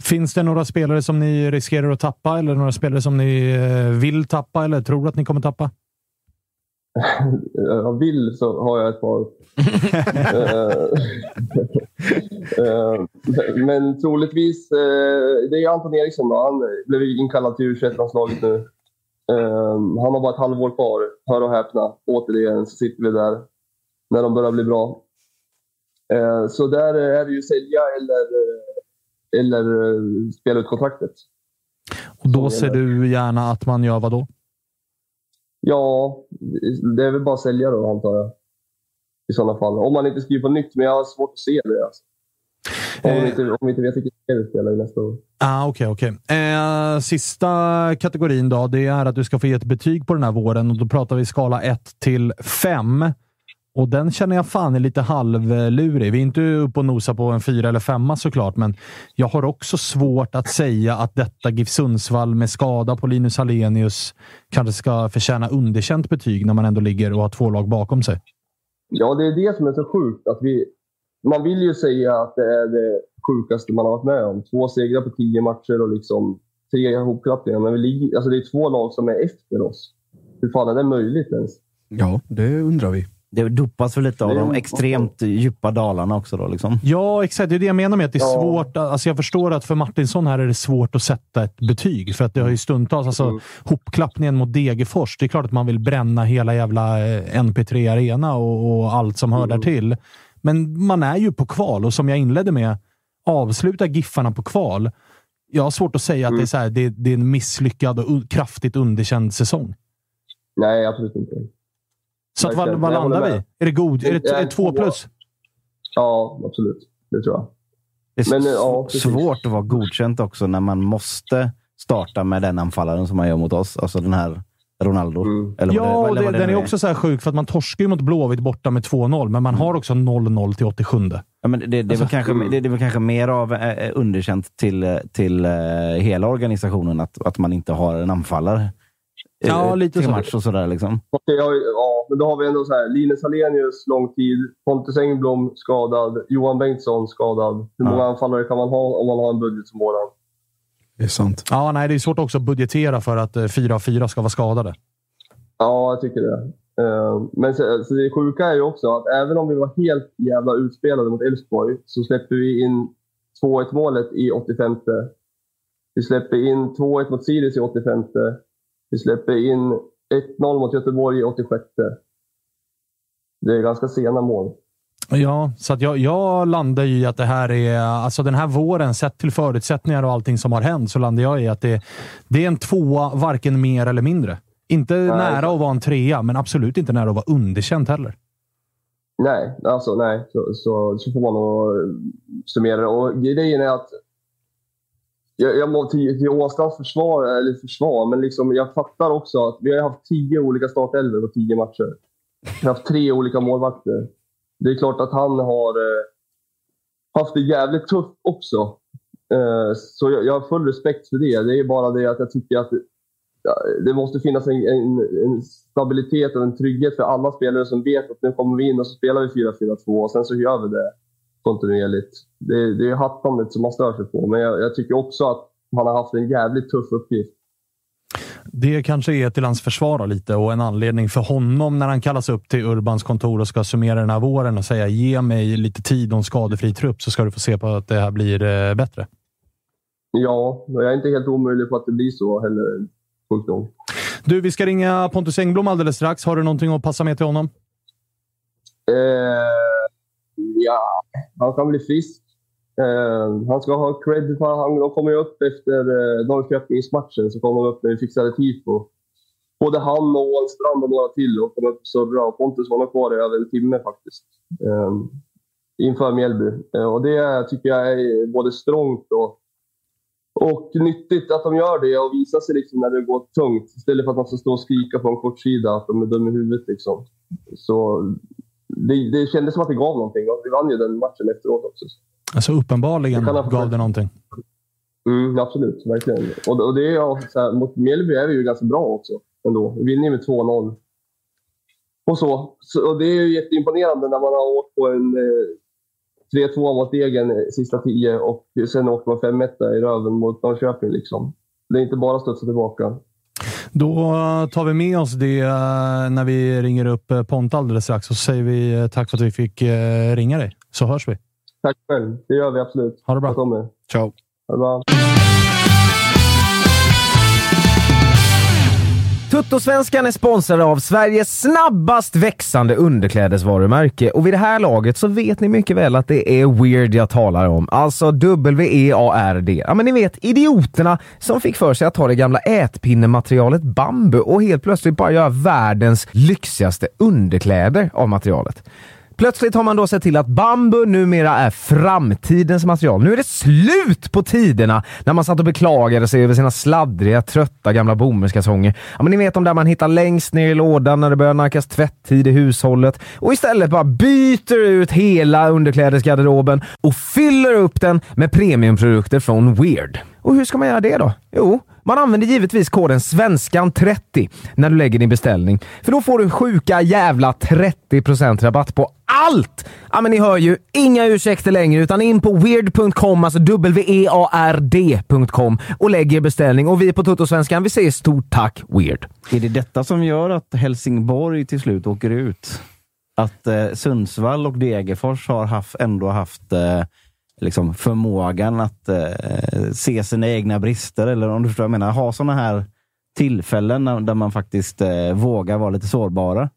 Finns det några spelare som ni riskerar att tappa eller några spelare som ni eh, vill tappa eller tror att ni kommer tappa? jag vill så har jag ett par. Eh, eh, men troligtvis, det är Anton Eriksson. Då. Han blev inkallad till u landslaget nu. Han har bara ett halvår kvar. Hör och häpna. Återigen så sitter vi där när de börjar bli bra. Så där är det ju sälja eller eller eh, spela ut kontraktet. Och då ser du gärna att man gör vad då? Ja, det är väl bara att sälja då antar jag. I sådana fall. Om man inte skriver på nytt, men jag har svårt att se det. Alltså. Om vi Eh, inte, om vi inte vet vilket spel vi spelar i nästa år. Ah, Okej, okej. Eh, sista kategorin då, det är att du ska få ge ett betyg på den här våren och då pratar vi skala 1 till 5. Och den känner jag fan är lite halvlurig. Vi är inte uppe och nosar på en fyra eller femma såklart, men jag har också svårt att säga att detta GIF Sundsvall med skada på Linus Hallenius kanske ska förtjäna underkänt betyg när man ändå ligger och har två lag bakom sig. Ja, det är det som är så sjukt. Att vi, man vill ju säga att det är det sjukaste man har varit med om. Två segrar på tio matcher och liksom tre ihopklappningar. Men vi ligger, alltså det är två lag som är efter oss. Hur fan är det möjligt ens? Ja, det undrar vi. Det dopas för lite av de extremt djupa dalarna också. Då, liksom. Ja, exakt. Det är det jag menar med att det är Ja. svårt. Alltså jag förstår att för Martinsson här är det svårt att sätta ett betyg. För att det har ju stundtals, alltså Mm. hopklappningen mot Degerfors. Det är klart att man vill bränna hela jävla eh, NP3 Arena och, och allt som hör Mm. där till. Men man är ju på kval och som jag inledde med, avsluta Giffarna på kval. Jag har svårt att säga att Mm. det är, så här, det, det är en misslyckad och kraftigt underkänd säsong. Nej, absolut inte. Så att, vad, vad landar vi? Är det god? Är det, Det är är det två plus? Ja, absolut. Det tror jag. Det är Men, ja, svårt att vara godkänt också när man måste starta med den anfallaren som man gör mot oss. Alltså den här Ronaldo. Mm. Eller Ja, det, och eller det, det den nu är också så här sjuk för att man torskar ju mot Blåvitt borta med 2-0, men man har också 0-0 till 87. Ja, men det, det, är väl Alltså, kanske, det, det är väl kanske mer av eh, underkänt till, eh, till eh, hela organisationen att, att man inte har en anfallare. Eh, Ja, lite till så. match och sådär. Liksom. Okej, ja, ja, men då har vi ändå så här. Linus Hallenius, lång tid. Pontus Engblom, skadad. Johan Bengtsson, skadad. Hur många anfallare kan man ha om man har en budget som våran? Det är sant. Ja, nej, det är svårt också att budgetera för att eh, fyra av fyra ska vara skadade. Ja, jag tycker det. Eh, Men så, så det sjuka är ju också att även om vi var helt jävla utspelade mot Elfsborg så släpper vi in 2-1 målet i 85. Vi släpper in 2-1 mot Sirius i 85. Vi släpper in 1-0 mot Göteborg i 86. Det är ganska sena mål. Ja, så att jag, jag landar i att det här är, alltså den här våren, sett till förutsättningar och allting som har hänt, så landar jag i att det, det är en tvåa, varken mer eller mindre. Inte nära att vara en trea, men absolut inte nära att vara underkänt heller. Nej, alltså nej. Så, så, så får man nog summera det. Och grejen är att jag, jag må till, till Åstrands försvar, eller försvar, men liksom, jag fattar också att vi har haft tio olika startelvor på tio matcher. Vi har haft tre olika målvakter. Det är klart att han har eh, haft det jävligt tufft också. Eh, så jag, jag har full respekt för det. Det är bara det att jag tycker att ja, det måste finnas en, en, en stabilitet och en trygghet för alla spelare som vet att nu kommer vi in och så spelar vi 4-4-2 och sen så gör vi det kontinuerligt. Det, det är hattandet som man stör sig på, men jag, jag tycker också att han har haft en jävligt tuff uppgift. Det kanske är till hans försvar lite och en anledning för honom när han kallas upp till Urbans kontor och ska summera den här våren och säga ge mig lite tid och en skadefri trupp så ska du få se på att det här blir eh, bättre. Ja, men jag är inte helt omöjlig på att det blir så heller. Nog. Du, vi ska ringa Pontus Engblom alldeles strax. Har du någonting att passa med till honom? Eh, ja, han kan bli frisk. Eh, han ska ha cred för han, de kommer ju upp efter eh, Norrköpingsmatchen. Så kommer de upp när vi fixade tifo. Både han och Ålstrand och några till och kom upp och surra. Pontus var nog kvar i över en timme faktiskt. Eh, inför Mjällby. Eh, och det tycker jag är både strångt och, och nyttigt att de gör det och visar sig liksom när det går tungt. Istället för att man ska stå och skrika på en kortsida att de är dumma i huvudet. Liksom. Så det, det kändes som att det gav någonting och vi vann ju den matchen efteråt också. Alltså uppenbarligen Det gav det någonting. Mm, absolut, verkligen. Och, och det är, så här, mot Mjällby är vi ju ganska bra också. Ändå. Vi vinner ju med 2-0. Och så. så. Och det är ju jätteimponerande när man har åkt på en eh, 3-2 mot Degen eh, sista tio och sen åker man 5-1 i röven mot Norrköping. Liksom. Det är inte bara att studsa tillbaka. Då tar vi med oss det eh, när vi ringer upp eh, Ponta alldeles strax och så säger vi eh, tack för att vi fick ringa dig. Så hörs vi. Tack själv. Det gör vi absolut. Ha det bra. Jag kommer. Ciao. Ha det bra. Tuttosvenskan är sponsrad av Sveriges snabbast växande underklädesvarumärke och vid det här laget så vet ni mycket väl att det är Weird jag talar om. Alltså W-E-A-R-D. Ja men ni vet, idioterna som fick för sig att ta det gamla ätpinnematerialet bambu och helt plötsligt bara göra världens lyxigaste underkläder av materialet. Plötsligt har man då sett till att bambu numera är framtidens material. Nu är det slut på tiderna när man satt och beklagade sig över sina sladdriga, trötta gamla bomullskalsonger. Ja, men ni vet de där man hittar längst ner i lådan när det börjar nackas tvättid i hushållet och istället bara byter ut hela underklädesgarderoben och fyller upp den med premiumprodukter från Weird. Och hur ska man göra det då? Jo, man använder givetvis koden SVENSKAN30 när du lägger din beställning. För då får du sjuka jävla 30% rabatt på allt! Ja, men ni hör ju, inga ursäkter längre, utan in på weird.com, alltså w-e-a-r-d.com och lägg er beställning. Och vi på Toto-svenskan, vi säger stort tack Weird. Är det detta som gör att Helsingborg till slut åker ut? Att eh, Sundsvall och Degerfors har haft, ändå haft eh, liksom förmågan att eh, se sina egna brister, eller om du förstår vad jag menar, ha sådana här tillfällen där man faktiskt eh, vågar vara lite sårbara.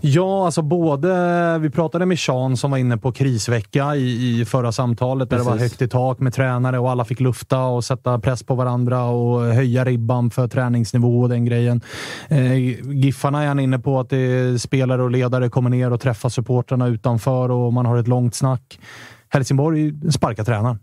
Ja, alltså både... Vi pratade med Sean som var inne på krisvecka i, i förra samtalet där Precis. det var högt i tak med tränare och alla fick lufta och sätta press på varandra och höja ribban för träningsnivå och den grejen. Eh, Giffarna är han inne på att det spelare och ledare kommer ner och träffar supportrarna utanför och man har ett långt snack. Helsingborg sparkar tränaren.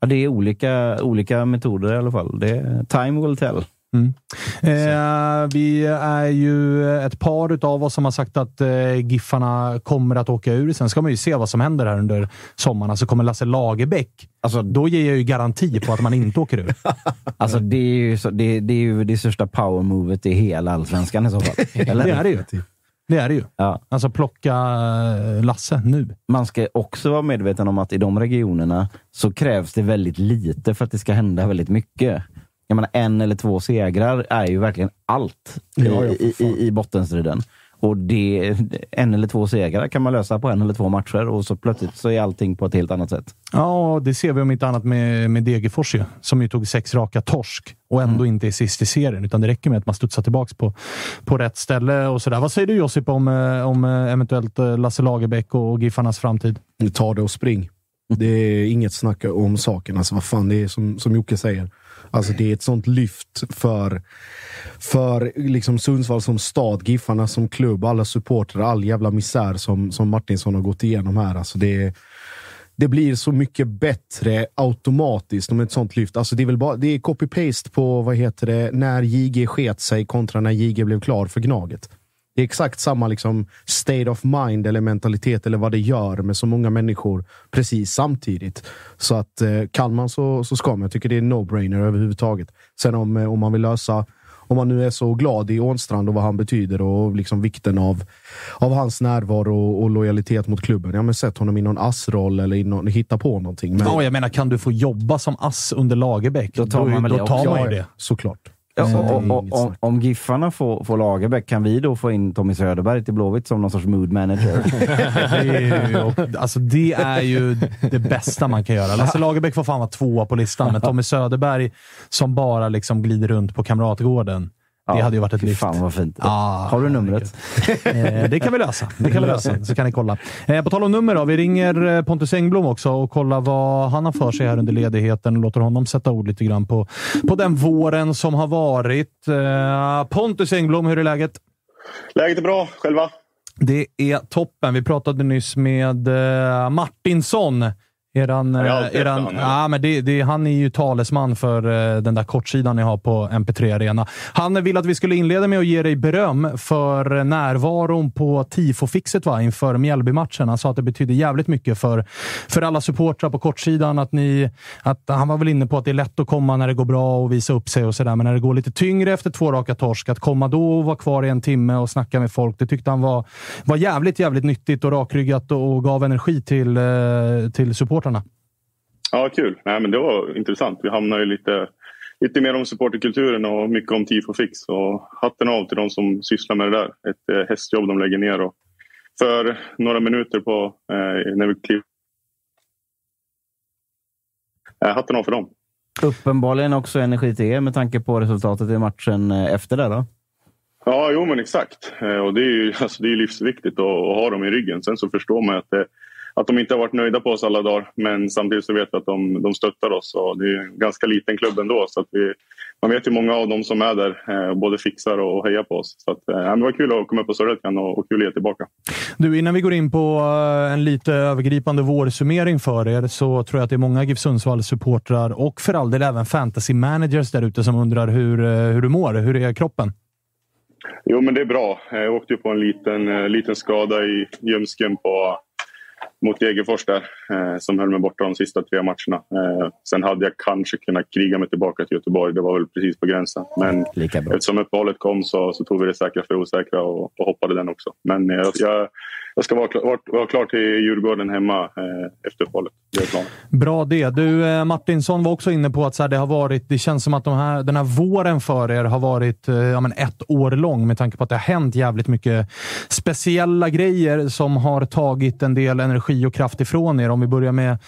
Ja, det är olika, olika metoder i alla fall. Det, time will tell. Mm. Eh, vi är ju ett par utav oss som har sagt att eh, Giffarna kommer att åka ur. Sen ska man ju se vad som händer här under sommaren. Alltså kommer Lasse Lagerbäck, Alltså, då ger jag ju garanti på att man inte åker ur. alltså det, är ju så, det, det är ju det största power-movet i hela allsvenskan i så fall. Eller? Det är det ju. Det är det ju. Ja. Alltså plocka eh, Lasse nu. Man ska också vara medveten om att i de regionerna så krävs det väldigt lite för att det ska hända väldigt mycket. Jag menar, en eller två segrar är ju verkligen allt i, Ja, ja, i, i, i bottenstriden. Och det, en eller två segrar kan man lösa på en eller två matcher och så plötsligt så är allting på ett helt annat sätt. Ja, det ser vi om inte annat med, med Degerfors ju, som ju tog sex raka torsk och ändå inte är sist i serien. Utan det räcker med att man studsar tillbaka på, på rätt ställe och sådär. Vad säger du Josip om, eh, om eh, eventuellt eh, Lasse Lagerbäck och Giffarnas framtid? Ta det och spring. Det är inget snack om saken. Alltså, vad fan, det är som, som Jocke säger. Alltså, det är ett sånt lyft för, för liksom Sundsvall som stad, Giffarna som klubb, alla supportrar, all jävla misär som, som Martinsson har gått igenom här. Alltså, det, är- det blir så mycket bättre automatiskt om ett sånt lyft. Alltså, det är väl bara det är copy-paste på vad heter det, när JG sket sig kontra när JG blev klar för Gnaget. Det är exakt samma liksom, state of mind eller mentalitet eller vad det gör med så många människor precis samtidigt. Så att eh, kan man så, så ska man. Jag tycker det är en no-brainer överhuvudtaget. Sen om, eh, om man vill lösa om man nu är så glad i Ånstrand och vad han betyder och liksom vikten av, av hans närvaro och, och lojalitet mot klubben. Ja, men sätt honom i någon assroll eller någon, hitta på någonting. Men, Ja, jag menar, kan du få jobba som ass under Lagerbäck, Då tar man väl då det tar man ja, ju det. Såklart. Ja, och, och, och, om Giffarna får, får Lagerbäck, kan vi då få in Tommy Söderberg till Blåvitt som någon sorts mood manager? Det är, ju, alltså, det är ju det bästa man kan göra. Lasse Lagerbäck får fan vara tvåa på listan, men Tommy Söderberg som bara liksom glider runt på Kamratgården. Det hade ju varit ett lyft. Fan vad fint. Ah, Har du numret? Eh, det kan vi lösa. Det kan vi lösa, så kan ni kolla. Eh, på tal om nummer då. Vi ringer eh, Pontus Engblom också och kollar vad han har för sig här under ledigheten och låter honom sätta ord lite grann på, på den våren som har varit. Eh, Pontus Engblom, hur är läget? Läget är bra. Själva? Det är toppen. Vi pratade nyss med eh, Martinsson. Eran, eh, eran, honom. ja, men det, det, han är ju talesman för eh, den där kortsidan ni har på MP3 Arena. Han vill att vi skulle inleda med att ge dig beröm för närvaron på tifofixet va? inför Mjällby-matchen. Han sa att det betyder jävligt mycket för, för alla supportrar på kortsidan. Att ni, att, han var väl inne på att det är lätt att komma när det går bra och visa upp sig och sådär, men när det går lite tyngre efter två raka torsk, att komma då och vara kvar i en timme och snacka med folk, det tyckte han var, var jävligt, jävligt nyttigt och rakryggat och gav energi till, eh, till supportrarna. Ja, kul. Nej, men det var intressant. Vi hamnar ju lite, lite mer om supporterkulturen och mycket om tifo fix. Och hatten av till de som sysslar med det där. Ett eh, hästjobb de lägger ner. Och för några minuter på eh, när vi kliver. Eh, hatten av för dem. Uppenbarligen också energi till er med tanke på resultatet i matchen eh, efter det. Då. Ja, jo men exakt. Eh, Och det är ju alltså, det är livsviktigt att, att ha dem i ryggen. Sen så förstår man att, det, att de inte har varit nöjda på oss alla dagar. Men samtidigt så vet vi att de, de stöttar oss. Och det är en ganska liten klubb ändå. Så att vi, man vet ju många av dem som är där eh, både fixar och hejar på oss. Så att, eh, det var kul att komma upp på Sörret och, och kul att ge tillbaka. Du, innan vi går in på eh, en lite övergripande vårsummering för er så tror jag att det är många GIF Sundsvall-supportrar och för all del även fantasy managers där ute som undrar hur, hur du mår. Hur är kroppen? Jo, men det är bra. Jag åkte ju på en liten, liten skada i ljumsken på mot Degerfors där, eh, som höll mig borta de sista tre matcherna. Eh, sen hade jag kanske kunnat kriga mig tillbaka till Göteborg. Det var väl precis på gränsen. Men eftersom uppehållet kom så, så tog vi det säkra för osäkra och, och hoppade den också. Men jag, jag, jag ska vara, vara, vara klar till Djurgården hemma eh, efter uppehållet. Bra det. Du, eh, Martinsson var också inne på att så här, det har varit. Det känns som att de här, den här våren för er har varit eh, ja, men ett år lång med tanke på att det har hänt jävligt mycket speciella grejer som har tagit en del energi och kraft ifrån er. Om vi börjar med,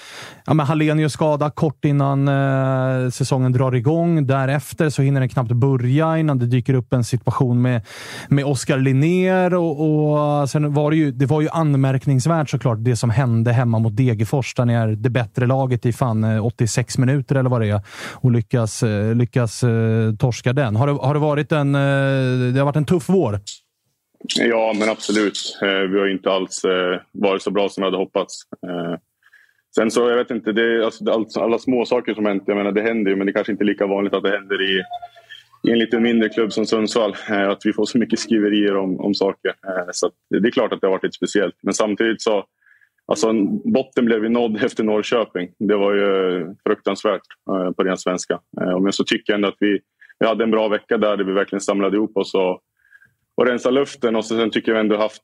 ja, med Hallenius skada kort innan eh, säsongen drar igång. Därefter så hinner den knappt börja innan det dyker upp en situation med, med Oskar Linnér och, och sen var det ju, det var var ju anmärkningsvärt såklart det som hände hemma mot Degerfors där ni är det bättre laget i fan eh, 86 minuter eller vad det är och lyckas, eh, lyckas eh, torska den. Har det, har det varit en, det har varit en tuff vår? Ja, men absolut. Vi har inte alls varit så bra som vi hade hoppats. Sen så, jag vet inte, det alltså, alla små saker som hänt, jag menar det händer ju men det kanske inte är lika vanligt att det händer i, i en lite mindre klubb som Sundsvall. Eh, att vi får så mycket skriverier om, om saker. Eh, så det är klart att det har varit lite speciellt. Men samtidigt så Alltså, botten blev ju nådd efter Norrköping. Det var ju fruktansvärt eh, på ren svenska. Men så tycker jag ändå att vi, vi hade en bra vecka där, där vi verkligen samlade ihop oss och, och rensade luften. Och så sen tycker jag ändå haft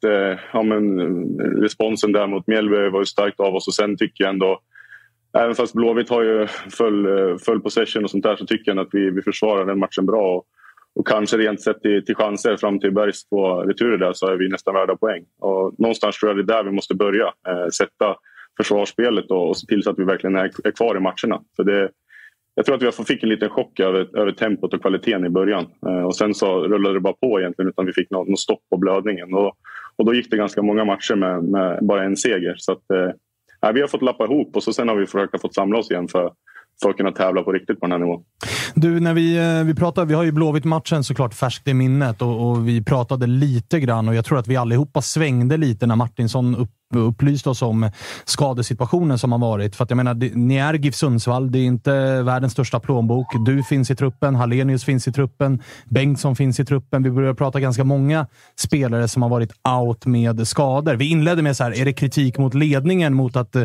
ja, men, responsen där mot Mjällby var ju starkt av oss. Och sen tycker jag ändå, även fast Blåvitt har ju full, eh, full possession och sånt där så tycker jag att vi, vi försvarar den matchen bra. Och, och kanske rent sett till, till chanser fram till Bergs två returer där så är vi nästan värda poäng. Och någonstans tror jag det är där vi måste börja. Eh, sätta försvarsspelet och, och se till så att vi verkligen är, är kvar i matcherna. För det, jag tror att vi fick en liten chock över, över tempot och kvaliteten i början. Eh, och sen så rullade det bara på egentligen utan vi fick något, något stopp på blödningen. Och, och då gick det ganska många matcher med, med bara en seger. Så att, eh, vi har fått lappa ihop och så sen har vi försökt få samla oss igen för för att kunna tävla på riktigt på den här nivån. Du, när vi, eh, vi pratade, vi har ju Blåvitt-matchen såklart färskt i minnet och, och, vi pratade lite grann och jag tror att vi allihopa svängde lite när Martinsson upp upplyst oss om skadesituationen som har varit. För att jag menar, ni är GIF Sundsvall. Det är inte världens största plånbok. Du finns i truppen, Hallenius finns i truppen, Bengtsson finns i truppen. Vi börjar prata ganska många spelare som har varit out med skador. Vi inledde med så här, är det kritik mot ledningen mot att eh,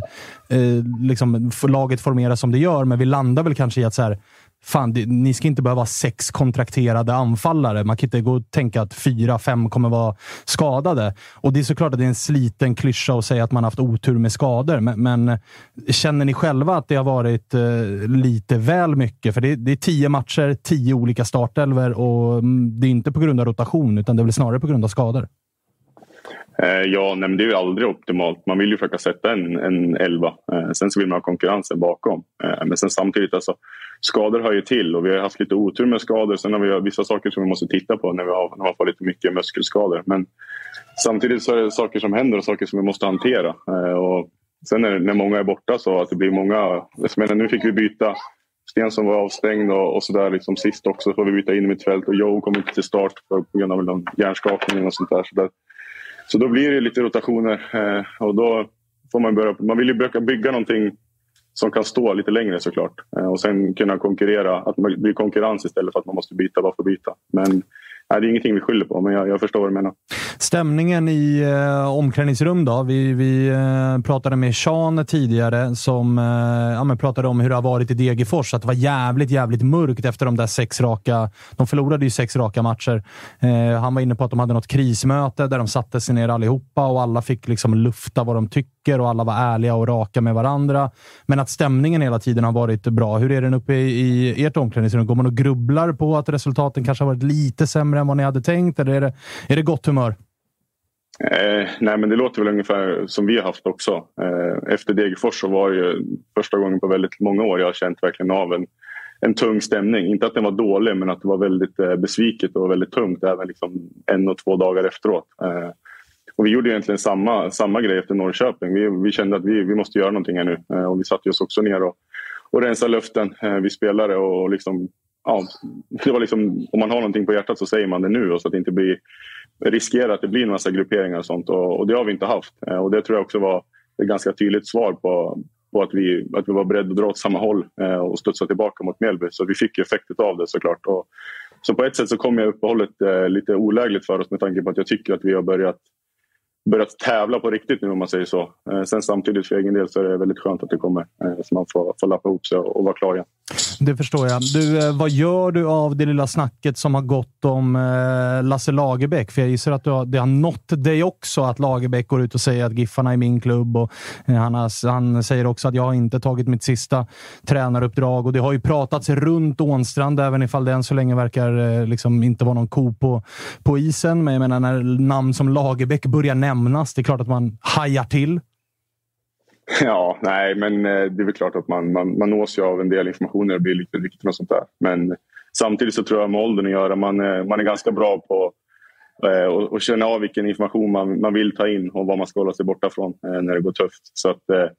liksom, laget formeras som det gör? Men vi landar väl kanske i att så här, fan, det, ni ska inte behöva sex kontrakterade anfallare. Man kan inte gå och tänka att fyra, fem kommer vara skadade. Och det är såklart att det är en sliten klyscha att säga att man haft otur med skador, men, men känner ni själva att det har varit eh, lite väl mycket? För det, det, är tio matcher, tio olika startelver och mm, det är inte på grund av rotation, utan det är väl snarare på grund av skador. Eh, ja, nej, men det är ju aldrig optimalt. Man vill ju försöka sätta en, en elva. Eh, sen så vill man ha konkurrensen bakom. Eh, men sen samtidigt, alltså, skador hör ju till och vi har haft lite otur med skador. Sen har vi vissa saker som vi måste titta på när vi har, när man får lite mycket muskelskador. Men samtidigt så är det saker som händer och saker som vi måste hantera. Och sen när, när många är borta så att det blir många... Menar, nu fick vi byta Stensson var avstängd och, och sådär liksom sist också får vi byta in i mitt fält och Joe kom inte till start på, på grund av någon hjärnskakning och sånt där. Så där så då blir det lite rotationer eh, och då får man börja... Man vill ju börja bygga någonting som kan stå lite längre såklart. Eh, och sen kunna konkurrera, att det blir konkurrens istället för att man måste byta bara för att byta. Men Nej, det är ingenting vi skyller på, men jag, jag förstår vad du menar. Stämningen i eh, omklädningsrum då? Vi, vi eh, pratade med Sean tidigare som eh, ja, men pratade om hur det har varit i Degerfors. Att det var jävligt, jävligt mörkt efter de där sex raka... De förlorade ju sex raka matcher. Eh, han var inne på att de hade något krismöte där de satte sig ner allihopa och alla fick liksom lufta vad de tyckte tycker och alla var ärliga och raka med varandra. Men att stämningen hela tiden har varit bra. Hur är den uppe i, i ert omklädningsrum? Går man och grubblar på att resultaten kanske har varit lite sämre än vad ni hade tänkt? Eller är det, är det gott humör? Eh, nej, men det låter väl ungefär som vi har haft också. Eh, efter Degerfors så var det första gången på väldigt många år jag har känt verkligen av en, en tung stämning. Inte att den var dålig, men att det var väldigt eh, besviket och väldigt tungt även liksom en och två dagar efteråt. Eh, och vi gjorde egentligen samma, samma grej efter Norrköping. Vi, vi kände att vi, vi måste göra någonting här nu. Eh, och vi satte oss också ner och, och rensade luften, eh, vi spelare och liksom ja, det var liksom, om man har någonting på hjärtat så säger man det nu och så att det inte blir riskerar att det blir en massa grupperingar och sånt. Och, och det har vi inte haft. Eh, och det tror jag också var ett ganska tydligt svar på, på att, vi, att vi var beredda att dra åt samma håll och studsa tillbaka mot Mjällby. Så vi fick effektet av det såklart. Och, så på ett sätt så kom jag uppehållet eh, lite olägligt för oss med tanke på att jag tycker att vi har börjat börjat tävla på riktigt nu om man säger så. Eh, sen samtidigt för egen del så är det väldigt skönt att det kommer. Eh, så man får, får lappa ihop sig och, och vara klar igen. Det förstår jag. Du, eh, vad gör du av det lilla snacket som har gått om eh, Lasse Lagerbäck? För jag gissar att har, det har nått dig också att Lagerbäck går ut och säger att Giffarna är min klubb. Och, eh, han, har, han säger också att jag har inte tagit mitt sista tränaruppdrag. Och det har ju pratats runt Ånstrand, även ifall det än så länge verkar eh, liksom inte vara någon ko på, på isen. Men jag menar, när namn som Lagerbäck börjar nämnas, det är klart att man hajar till. Ja, nej, men eh, det är väl klart att man, man, man nås ju av en del information när det blir lite riktigt med sånt där. Men samtidigt så tror jag med åldern att göra, man, är, man är ganska bra på eh, att känna av vilken information man, man vill ta in och vad man ska hålla sig borta från eh, när det går tufft. Så att, eh,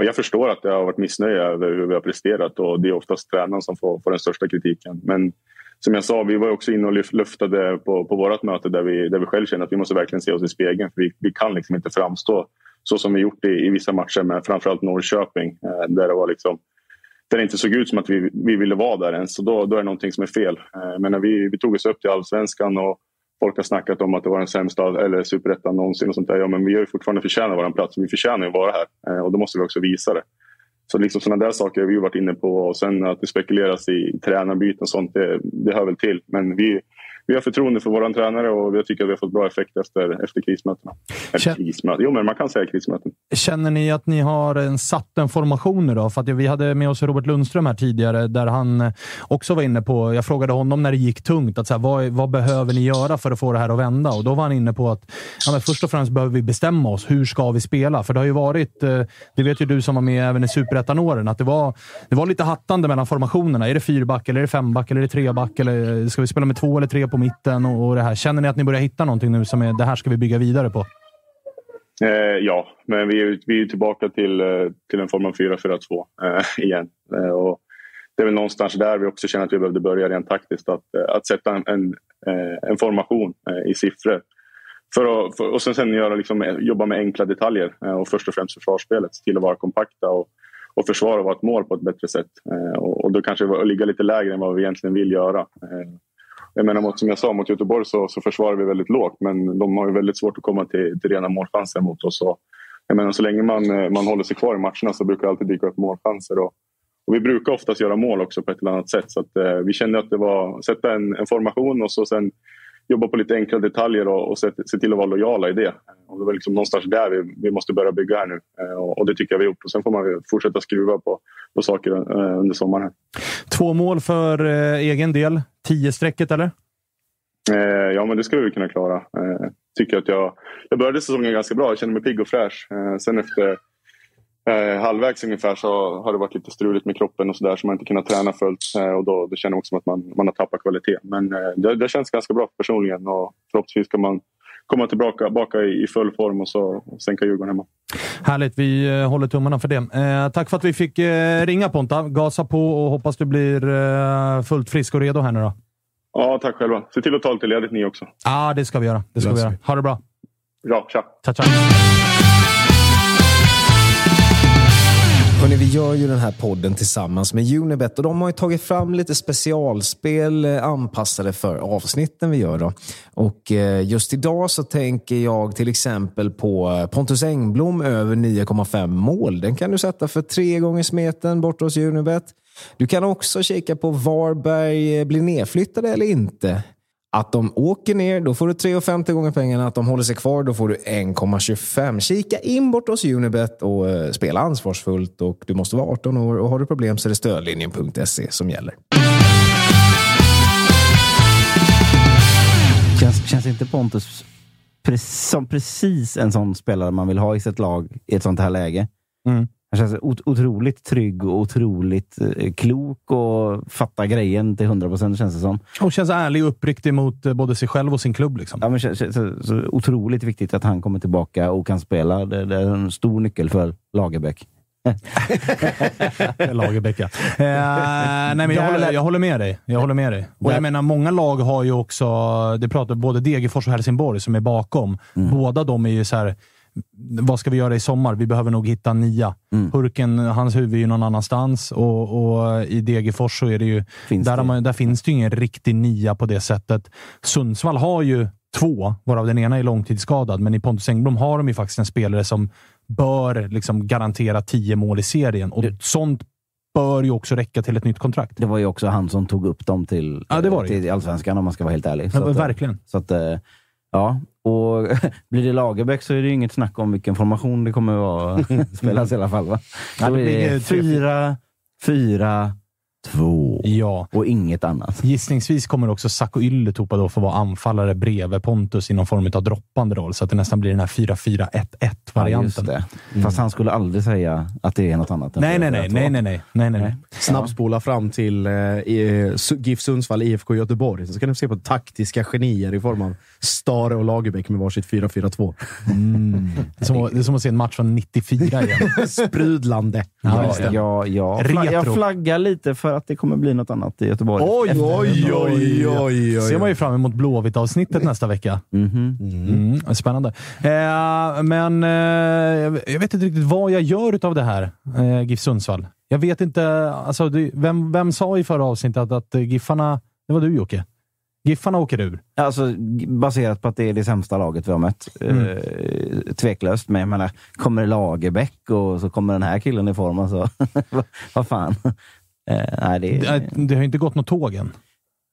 jag förstår att det har varit missnöje över hur vi har presterat och det är oftast tränaren som får, får den största kritiken. Men som jag sa, vi var också inne och luftade på, på vårt möte där vi, där vi själv känner att vi måste verkligen se oss i spegeln. För vi, vi kan liksom inte framstå så som vi gjort i, i vissa matcher med framförallt Norrköping. Eh, där det var liksom där det inte såg ut som att vi, vi ville vara där ens. Så då, då är det någonting som är fel. Eh, men när vi, vi tog oss upp till allsvenskan och folk har snackat om att det var den sämsta eller superettan någonsin. Och sånt där. Ja, men vi har ju fortfarande förtjänat vår plats. Vi förtjänar att vara här eh, och då måste vi också visa det. Så liksom sådana där saker har vi varit inne på. Och sen att det spekuleras i tränarbyten och sånt, det, det hör väl till. Men vi, vi har förtroende för vår tränare och jag tycker att vi har fått bra effekt efter, efter krismötena. Eller krismöten. Jo, men man kan säga krismöten. Känner ni att ni har en, satt en formation nu då? För att vi hade med oss Robert Lundström här tidigare, där han också var inne på... Jag frågade honom när det gick tungt, att så här, vad, vad behöver ni göra för att få det här att vända? Och Då var han inne på att ja, först och främst behöver vi bestämma oss. Hur ska vi spela? För det har ju varit, eh, det vet ju du som var med även i superettan-åren, att det var, det var lite hattande mellan formationerna. Är det fyrback, eller är det femback, eller är det treback? Eller ska vi spela med två eller tre på mitten och, och det här. Känner ni att ni börjar hitta någonting nu som är det här ska vi bygga vidare på? Eh, ja, men vi är, vi är tillbaka till, eh, till en form av 4-4-2 eh, igen. Eh, och det är väl någonstans där vi också känner att vi behövde börja rent taktiskt. Att, eh, att sätta en, en, eh, en formation i siffror. För att, för, och sen, sen göra, liksom, jobba med enkla detaljer och först och främst försvarsspelet. Se till att vara kompakta och, och försvara vårt mål på ett bättre sätt. Och, och då kanske ligga lite lägre än vad vi egentligen vill göra. Jag menar, som jag sa, mot Göteborg så, så försvarar vi väldigt lågt men de har ju väldigt svårt att komma till, till rena målchanser mot oss. Och, jag menar, så länge man, eh, man håller sig kvar i matcherna så brukar det alltid dyka upp målchanser. Och, och vi brukar oftast göra mål också på ett eller annat sätt. Så att, eh, vi kände att det var att sätta en, en, formation och så sen jobba på lite enkla detaljer och, och se, se, till att vara lojala i det. Och det var liksom någonstans där vi, vi måste börja bygga här nu. Eh, och, och, det tycker jag vi har gjort. Och sen får man fortsätta skruva på, på saker eh, under sommaren. Två mål för eh, egen del. Tio strecket eller? Ja, men det skulle vi kunna klara. Tycker att jag, jag började säsongen ganska bra. Jag kände mig pigg och fräsch. Sen efter eh, halvvägs ungefär så har det varit lite struligt med kroppen och sådär så man inte kunnat träna fullt. Eh, och då, då känner jag också att man, man har tappat kvalitet. Men eh, det, det känns ganska bra personligen och förhoppningsvis kan man komma tillbaka, tillbaka i full form och så sänka Djurgården hemma. Härligt. Vi eh, håller tummarna för det. Eh, tack för att vi fick eh, ringa Ponta. Gasa på och hoppas du blir eh, fullt frisk och redo här nu då. Ja, tack själva. Se till att ta lite ledigt ni också. Ja, ah, det ska vi göra. Det ska vi göra. Ha det bra. Ja, tja. Tja, tja. Hörrni, vi gör ju den här podden tillsammans med Unibet och de har ju tagit fram lite specialspel eh, anpassade för avsnitten vi gör. Då. Och eh, just idag så tänker jag till exempel på eh, Pontus Engblom över 9,5 mål. Den kan du sätta för tre gånger smeten borta hos Unibet. Du kan också kika på Varberg blir nedflyttade eller inte. Att de åker ner, då får du 3,50 gånger pengarna. Att de håller sig kvar, då får du 1,25. Kika in bort hos Unibet och uh, spela ansvarsfullt. Och du måste vara 18 år och har du problem så är det stödlinjen.se som gäller. Känns, känns inte Pontus som precis en sån spelare man vill ha i sitt lag i ett sånt här läge? Mm. Han känns otroligt trygg och otroligt eh, klok och fattar grejen till hundra procent känns det som. Och känns ärlig och uppriktig mot eh, både sig själv och sin klubb. Liksom. Ja, men känns, så, så otroligt viktigt att han kommer tillbaka och kan spela. Det, det, är en stor nyckel för Lagerbäck. Lagerbäck, ja. Eh, nej, men jag, håller, jag håller med dig. Jag håller med dig. Och jag menar, många lag har ju också, det pratar både Degerfors och Helsingborg som är bakom. Båda de är ju så här, vad ska vi göra i sommar? Vi behöver nog hitta nia. Hurken, hans huvud är ju någon annanstans och, och i Degerfors så är det ju, Finns där, det? man, där finns det ju ingen riktig nia på det sättet. Sundsvall har ju två, varav den ena är långtidsskadad, men i Pontus Engblom har de ju faktiskt en spelare som bör liksom garantera tio mål i serien. Och sånt bör ju också räcka till ett nytt kontrakt. Det var ju också han som tog upp dem till, Ja, det var det. till Allsvenskan om man ska vara helt ärlig. Ja, Så att, eh, verkligen. Så att, eh, ja. Och blir det Lagerbäck så är det inget snack om vilken formation det kommer att spelas i alla fall. Va? Då blir det fyra, fyra, två Ja. och inget annat. Gissningsvis kommer också Sacco Ylätupa då få vara anfallare bredvid Pontus i någon form av droppande roll, så att det nästan blir den här 4-4-1-1-varianten. Ja, det. Fast han skulle aldrig säga att det är något annat. än nej, nej, nej, nej, nej, nej, nej, nej, nej. Snabbspola fram till eh, Su- GIF Sundsvall, IFK Göteborg. Så ni få se på taktiska genier i form av Stare och Lagerbäck med varsitt 4-4-2. Det, är som, det är som att se en match från 94 igen. Sprudlande. Ja, Ja, ja, jag flaggar lite för att det kommer bli något annat i Göteborg. Oj, oj, oj, oj, ser man ju fram emot Blåvitt-avsnittet nästa vecka. Mhm. Mm, spännande. Eh, men eh, jag vet inte riktigt vad jag gör av det här, eh, GIF Sundsvall. Jag vet inte. Alltså, vem, vem sa i förra avsnittet att, att Giffarna... Det var du Jocke. Giffarna åker ur. Alltså, baserat på att det är det sämsta laget vi har mött. Mm. Eh, tveklöst. Men jag menar, kommer Lagerbäck och så kommer den här killen i form. Alltså. vad fan. Eh, nej, det Det, det har inte gått något tåg än.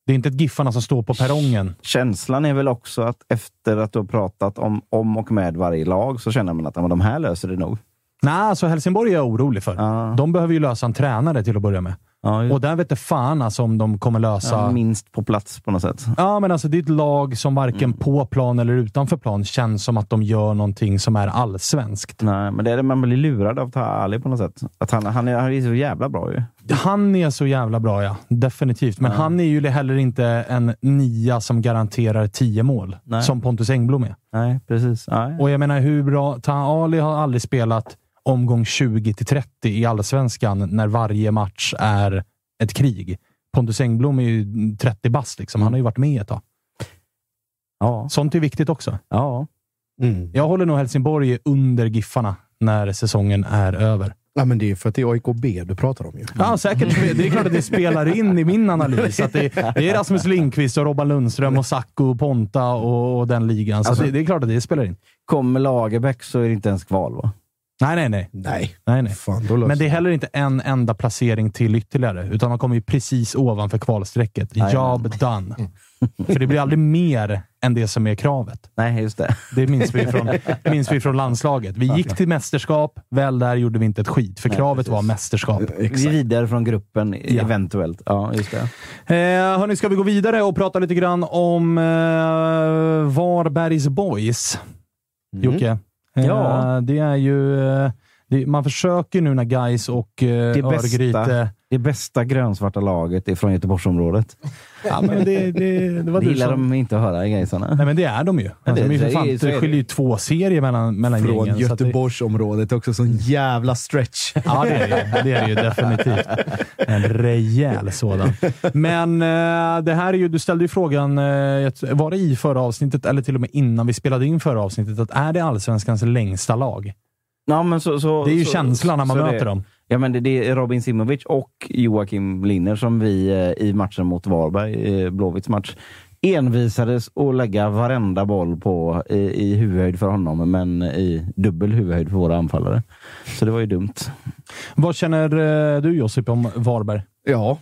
Det är inte ett Giffarna som står på perrongen. Känslan är väl också att efter att du har pratat om, om och med varje lag så känner man att men de här löser det nog. Nej, alltså Helsingborg är jag orolig för. Ja. De behöver ju lösa en tränare till att börja med. Ja, Och där vet det fan alltså om de kommer lösa... ja, minst på plats på något sätt. Ja, men alltså det är ett lag som varken Mm. på plan eller utanför plan känns som att de gör någonting som är allsvenskt. Nej, men det är det man blir lurad av Taha Ali på något sätt. Att han, han, är, han är så jävla bra ju. Han är så jävla bra, ja. Definitivt. Men han är ju heller inte en nia som garanterar tio mål, Nej. som Pontus Engblom är. Nej, precis. Nej. Och jag menar, hur bra... Taha Ali har aldrig spelat omgång 20 till 30 i allsvenskan när varje match är ett krig. Pontus Engblom är ju 30 bast, liksom. han har ju varit med ett tag. Ja. Sånt är viktigt också. ja. Mm. Jag håller nog Helsingborg under Giffarna när säsongen är över. Ja, men det är för att det är AIK-B du pratar om ju. Ja, säkert. Det är klart att det spelar in i min analys. Att det, det är Rasmus Lindqvist och Robban Lundström och Sacco och Ponta och, och den ligan. Så Alltså- det, det är klart att det spelar in. Kommer Lagerbäck så är det inte ens kval va? Nej, nej, nej. Nej, nej, nej. fan. Men det är heller inte en enda placering till ytterligare, utan man kommer ju precis ovanför kvalstrecket. Job done. För det blir aldrig mer än det som är kravet. Nej, just det. Det minns vi från, minns vi från landslaget. Vi gick till mästerskap, väl där gjorde vi inte ett skit, för Nej, kravet var mästerskap. Vi är vidare från gruppen, Ja. eventuellt. Ja, just det. Eh, hörni, ska vi gå vidare och prata lite grann om eh, Varbergs Boys? Jocke? Eh. Ja. Det är ju... Eh, man försöker nu när Gais och eh, Örgryte... det bästa grönsvarta laget är från Göteborgsområdet. Ja, men det, det, det var Det du gillar som... de inte att höra, gaisarna. Nej, men det är de ju. Alltså, det- de fan, det det. skiljer ju två serier mellan, mellan Från gängen. det- Göteborgsområdet också. Sån jävla stretch. Ja, det är det ju. Det är det ju definitivt. En rejäl sådan. Men eh, det här är ju, du ställde ju frågan, eh, var det i förra avsnittet eller till och med innan vi spelade in förra avsnittet, att är det allsvenskans längsta lag? Ja, men så, så, Det är ju så, känslan när man möter det, dem. Ja, men det, det är Robin Simovic och Joakim Linner som vi eh, i matchen mot Varberg, eh, Blåvitts match, envisades att lägga varenda boll på i, i huvudhöjd för honom, men i dubbel huvudhöjd för våra anfallare. Så det var ju dumt. Vad känner eh, du Josip om Varberg? Ja,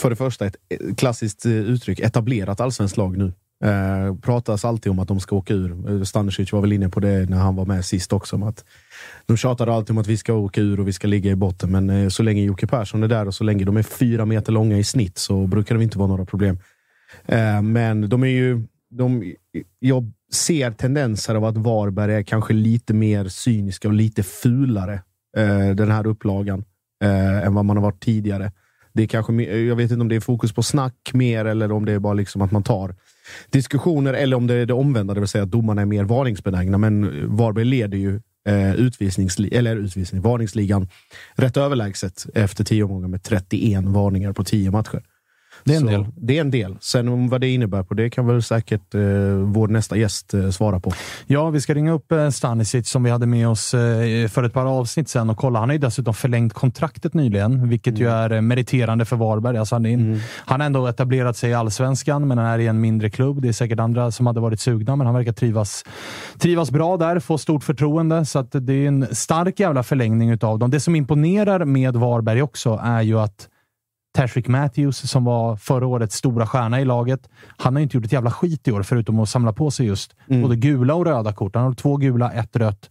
för det första ett klassiskt uttryck. Etablerat allsvenskt lag nu. Eh, pratas alltid om att de ska åka ur. Eh, Stanisic var väl inne på det när han var med sist också. Om att de tjatar alltid om att vi ska åka ur och vi ska ligga i botten. Men eh, så länge Jocke Persson är där och så länge de är fyra meter långa i snitt så brukar det inte vara några problem. Eh, men de är ju... De, jag ser tendenser av att Varberg är kanske lite mer cyniska och lite fulare eh, den här upplagan eh, än vad man har varit tidigare. Det är kanske, jag vet inte om det är fokus på snack mer eller om det är bara liksom att man tar diskussioner eller om det är det omvända, det vill säga att domarna är mer varningsbenägna. Men Varberg leder ju eh, utvisningsli- eller utvisning, varningsligan rätt överlägset efter tio omgångar med 31 varningar på tio matcher. Det är en Så del. Det är en del. Sen om vad det innebär på det kan väl säkert eh, vår nästa gäst eh, svara på. Ja, vi ska ringa upp eh, Stanisic som vi hade med oss eh, för ett par avsnitt sedan och kolla. Han har ju dessutom förlängt kontraktet nyligen, vilket ju är eh, meriterande för Varberg. Alltså han, är in, han har ändå etablerat sig i allsvenskan, men han är i en mindre klubb. Det är säkert andra som hade varit sugna, men han verkar trivas, trivas bra där, få stort förtroende. Så att det är en stark jävla förlängning utav dem. Det som imponerar med Varberg också är ju att Tashrik Matthews, som var förra årets stora stjärna i laget, han har ju inte gjort ett jävla skit i år, förutom att samla på sig just både gula och röda kort. Han har två gula, ett rött.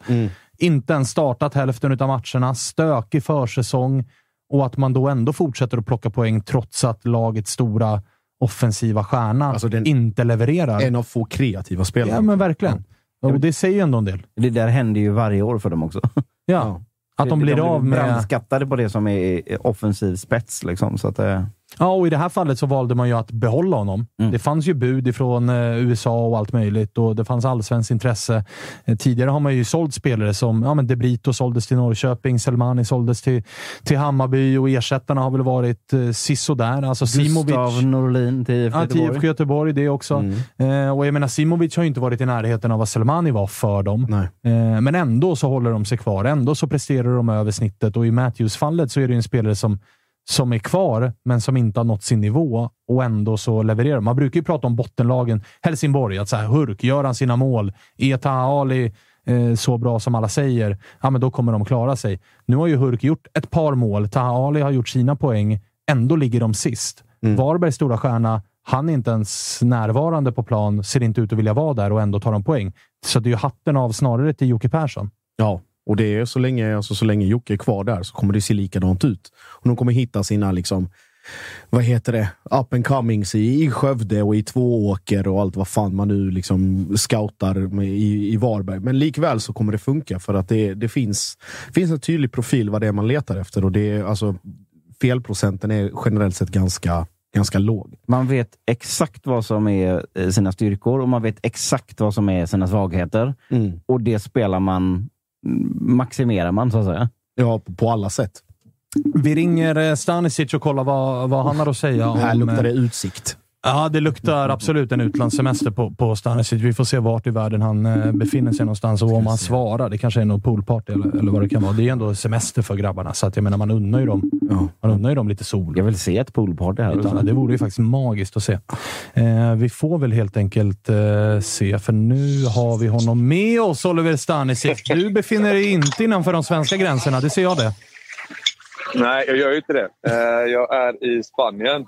Inte ens startat hälften av matcherna. Stökig försäsong. Och att man då ändå fortsätter att plocka poäng trots att lagets stora offensiva stjärna Alltså den- inte levererar. En av få kreativa spelare. Ja, men verkligen. Och det säger ju ändå en del. Det där händer ju varje år för dem också. Ja. Att de blir av med... brandskattade på det som är offensiv spets. Liksom, så att, eh, Ja, och i det här fallet så valde man ju att behålla honom. Det fanns ju bud ifrån eh, USA och allt möjligt och det fanns allsvenskt intresse. Eh, tidigare har man ju sålt spelare som ja, men De Brito såldes till Norrköping, Selmani såldes till, till Hammarby och ersättarna har väl varit eh, sisådär. Alltså Simovic. Gustav Norlin till IFK Ja, till Göteborg. Göteborg, det också. Eh, och jag menar, Simovic har ju inte varit i närheten av vad Selmani var för dem. Nej. Eh, men ändå så håller de sig kvar. Ändå så presterar de över snittet och i Matthews-fallet så är det ju en spelare som, som är kvar, men som inte har nått sin nivå och ändå så levererar. Man brukar ju prata om bottenlagen. Helsingborg, att så här, Hurk, gör han sina mål? Är Taha Ali eh, så bra som alla säger, ja, men då kommer de klara sig. Nu har ju Hurk gjort ett par mål. Taha Ali har gjort sina poäng. Ändå ligger de sist. Varbergs stora stjärna, han är inte ens närvarande på plan, ser inte ut att vilja vara där och ändå tar de poäng. Så det är ju hatten av snarare till Jocke Persson. Ja, och det är så länge, alltså, så länge Jocke är kvar där så kommer det se likadant ut. Och de kommer hitta sina, liksom, vad heter det, up and comings i, i Skövde och i Tvååker och allt vad fan man nu liksom scoutar i, i Varberg. Men likväl så kommer det funka för att det, det finns, finns en tydlig profil vad det är man letar efter och det är alltså felprocenten är generellt sett ganska, ganska låg. Man vet exakt vad som är eh, sina styrkor och man vet exakt vad som är sina svagheter. Mm. Och det spelar man, maximerar man så att säga. Ja, på, alla sätt. Vi ringer eh, Stanisic och kollar vad, vad han har att säga. Om, Här luktar det eh, utsikt. Ja, det luktar absolut en utlandssemester på, på Stanisic. Vi får se vart i världen han eh, befinner sig någonstans och om han svarar. Det kanske är någon poolparty eller, eller vad det kan vara. Det är ändå semester för grabbarna, så att jag menar, man unnar ju dem, man unnar ju dem lite sol. Jag vill se ett poolparty här. Utan, det vore ju faktiskt magiskt att se. Eh, vi får väl helt enkelt eh, se, för nu har vi honom med oss, Oliver Stanisic. Du befinner dig inte innanför de svenska gränserna, det ser jag det. Nej, jag gör ju inte det. Eh, Jag är i Spanien.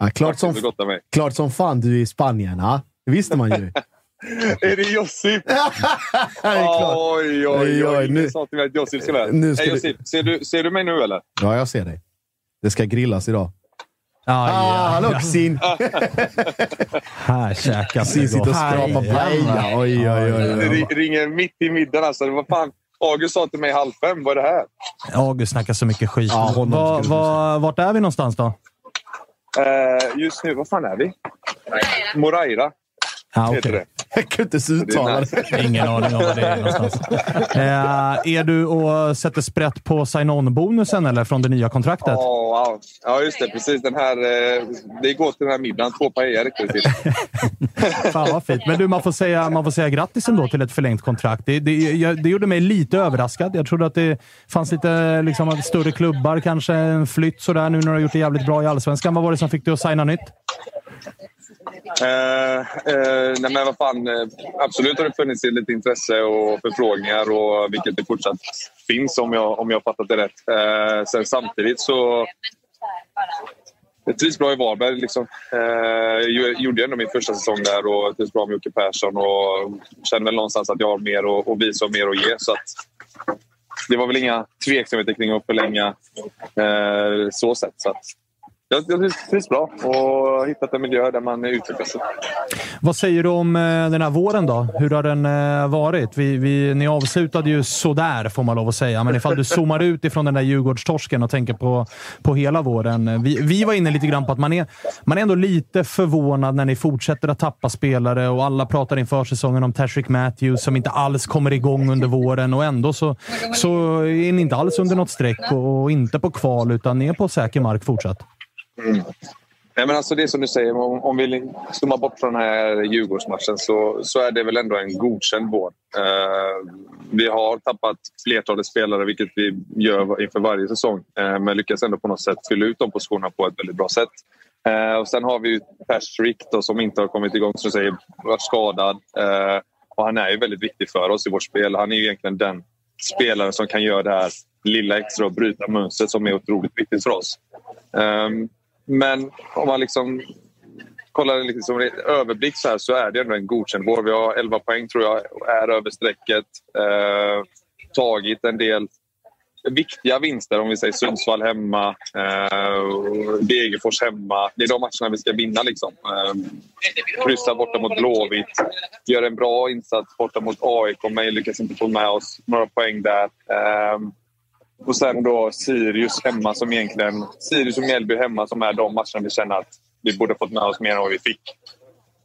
Ja, klart, som, Det klart som fan du är i Spanien. Ha? Det visste man ju. Är det Josip? det är klart. Oj, oj, Oj, nu- sa till mig att Josip ska med. Nu ska Josip, ser du, ser du mig nu eller? Ja, jag ser dig. Det ska grillas idag. Ah, Ah, hallå kusin! Här käkas Kusin sitter och skrapar paella. Oj, oj, oj. Det ringer mitt i middagen alltså. Vad fan? August sa till mig halv fem. Vad är det här? August snackar så mycket skit. Ja, honom Va, skulle du va, vart är vi någonstans då? Eh, just nu, vad fan är vi? Moraira Ah, heter okay. det. Jag kunde inte ens uttala Det. Ingen aning om var det är någonstans. Eh, är du och sätter sprätt på sign-on-bonusen eller från det nya kontraktet? Ja, wow. ja, just det. Precis. Den här, eh, det går till den här middagen. Två paella till. Fan vad fint. Men du, man får säga, man får säga grattis ändå till ett förlängt kontrakt. Det, det, jag, det gjorde mig lite överraskad. Jag trodde att det fanns lite liksom, större klubbar, kanske en flytt sådär nu när du har gjort det jävligt bra i Allsvenskan. Vad var det som fick dig att signa nytt? Eh, eh, nej men vad fan, eh, absolut har det funnits lite intresse och förfrågningar och vilket det fortsatt finns om jag, om jag har fattat det rätt. Eh, sen samtidigt så... Jag trivs bra i Varberg. Liksom. Eh, jag gjorde ändå min första säsong där och trivs bra med Jocke Persson och känner väl någonstans att jag har mer att, att visa och mer att ge. Så att, det var väl inga tveksamheter kring att förlänga eh, så sätt. Så att, jag, jag trivs bra och har hittat en miljö där man utvecklas. sig. Vad säger du om eh, den här våren då? Hur har den eh, varit? Vi, vi, ni avslutade ju sådär, får man lov att säga. Men ifall du zoomar ut ifrån den där Djurgårdstorsken och tänker på, på hela våren. Vi, vi var inne lite grann på att man är, man är ändå lite förvånad när ni fortsätter att tappa spelare och alla pratar inför säsongen om Tashrik Matthews som inte alls kommer igång under våren och ändå så, så är ni inte alls under något streck och inte på kval utan ni är på säker mark fortsatt. Mm. Nej, men alltså det som du säger, om, om vi zoomar bort från den här Djurgårdsmatchen så, så är det väl ändå en godkänd vår. Eh, vi har tappat flertalet spelare, vilket vi gör inför varje säsong. eh, men lyckas ändå på något sätt fylla ut de positionerna på ett väldigt bra sätt. Eh, och sen har vi Patrick då, som inte har kommit igång, som du säger, varit skadad. Eh, och han är ju väldigt viktig för oss i vårt spel. Han är ju egentligen den spelaren som kan göra det här lilla extra och bryta mönstret som är otroligt viktigt för oss. Um, men om man liksom kollar liksom överblick så, här, så är det ändå en godkänd vår. Vi har 11 poäng tror jag, är över strecket. Eh, tagit en del viktiga vinster, om vi säger Sundsvall hemma, eh, Degerfors hemma. Det är de matcherna vi ska vinna. Liksom. Eh, kryssa borta mot Blåvitt, gör en bra insats borta mot AIK men lyckas inte få med oss några poäng där. Eh, och sen då Sirius hemma som egentligen... Sirius och Mjällby hemma som är de matcherna vi känner att vi borde fått med oss mer än vad vi fick.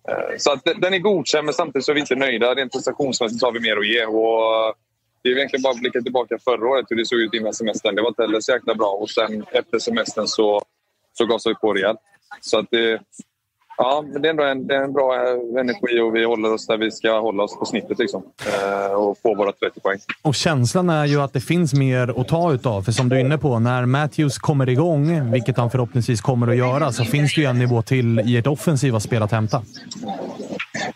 Eh, så att den är godkänd, men samtidigt så är vi inte nöjda. Rent prestationsmässigt har vi mer att ge. Och eh, det är egentligen bara att blicka tillbaka förra året hur det såg ut innan semestern. Det var inte heller så jäkla bra. Och sen efter semestern så, så gasade vi på rejält. Så att det, Ja, men det är ändå en, det är en bra eh, energi och vi håller oss där vi ska hålla oss på snittet liksom. Eh, och få våra 30 poäng. Och känslan är ju att det finns mer att ta utav. För som du är inne på, när Matthews kommer igång, vilket han förhoppningsvis kommer att göra, så finns det ju en nivå till i ert offensiva spel att hämta.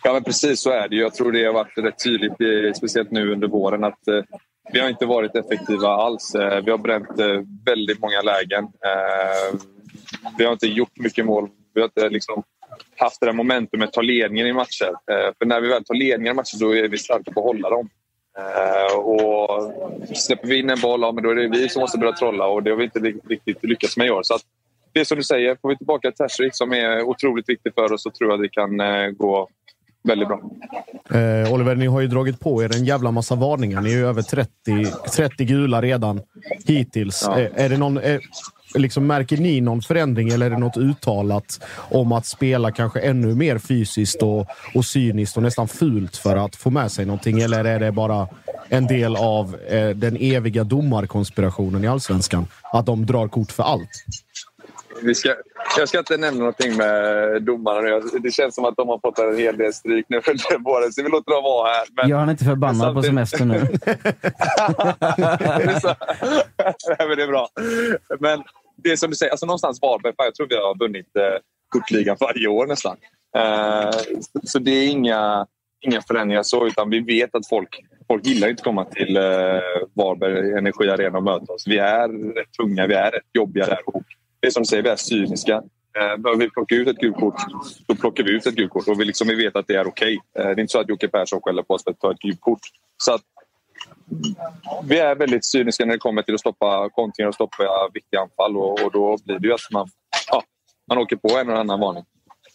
Ja, men precis så är det Jag tror det har varit rätt tydligt, speciellt nu under våren, att eh, vi har inte varit effektiva alls. Eh, vi har bränt eh, väldigt många lägen. Eh, vi har inte gjort mycket mål. Vi har inte liksom haft det där momentumet, att ta ledningen i matcher. Eh, för när vi väl tar ledningen i matcher då är vi starka på att hålla dem. Eh, och släpper vi in en boll, ja, men då är det vi som måste börja trolla och det har vi inte riktigt lyckats med i år. Så att, det är som du säger, får vi tillbaka Tashrik som är otroligt viktig för oss så tror jag att det kan eh, gå väldigt bra. Eh, Oliver, ni har ju dragit på er en jävla massa varningar. Ni är ju över 30, 30 gula redan hittills. Ja. Eh, är det någon, eh, liksom, märker ni någon förändring eller är det något uttalat om att spela kanske ännu mer fysiskt och, och cyniskt och nästan fult för att få med sig någonting? Eller är det bara en del av eh, den eviga domarkonspirationen i allsvenskan? Att de drar kort för allt? Vi ska, jag ska inte nämna någonting med domarna Det känns som att de har fått en hel del stryk nu under våren, så vi låter dem vara här. Men, Gör han inte förbannad samtidigt... på semester nu? det, är så... Nej, men det är bra. Men det är som du säger, alltså någonstans Varberg, jag tror vi har vunnit eh, kortligan varje år nästan. Eh, så det är inga, inga förändringar så, utan vi vet att folk, folk gillar inte att komma till eh, Varberg Energi Arena och möta oss. Vi är rätt tunga, vi är rätt jobbiga där. Och det är som du säger, vi är cyniska. Eh, behöver vi plocka ut ett gult kort, då plockar vi ut ett gult kort. Och vi, liksom, vi vet att det är okej. Okay. Eh, det är inte så att Jocke Persson skäller på oss för att ta ett gult kort. Så att vi är väldigt cyniska när det kommer till att stoppa kontringar och stoppa viktiga anfall. Och, och, då blir det ju att man, ja, man åker på en eller annan varning.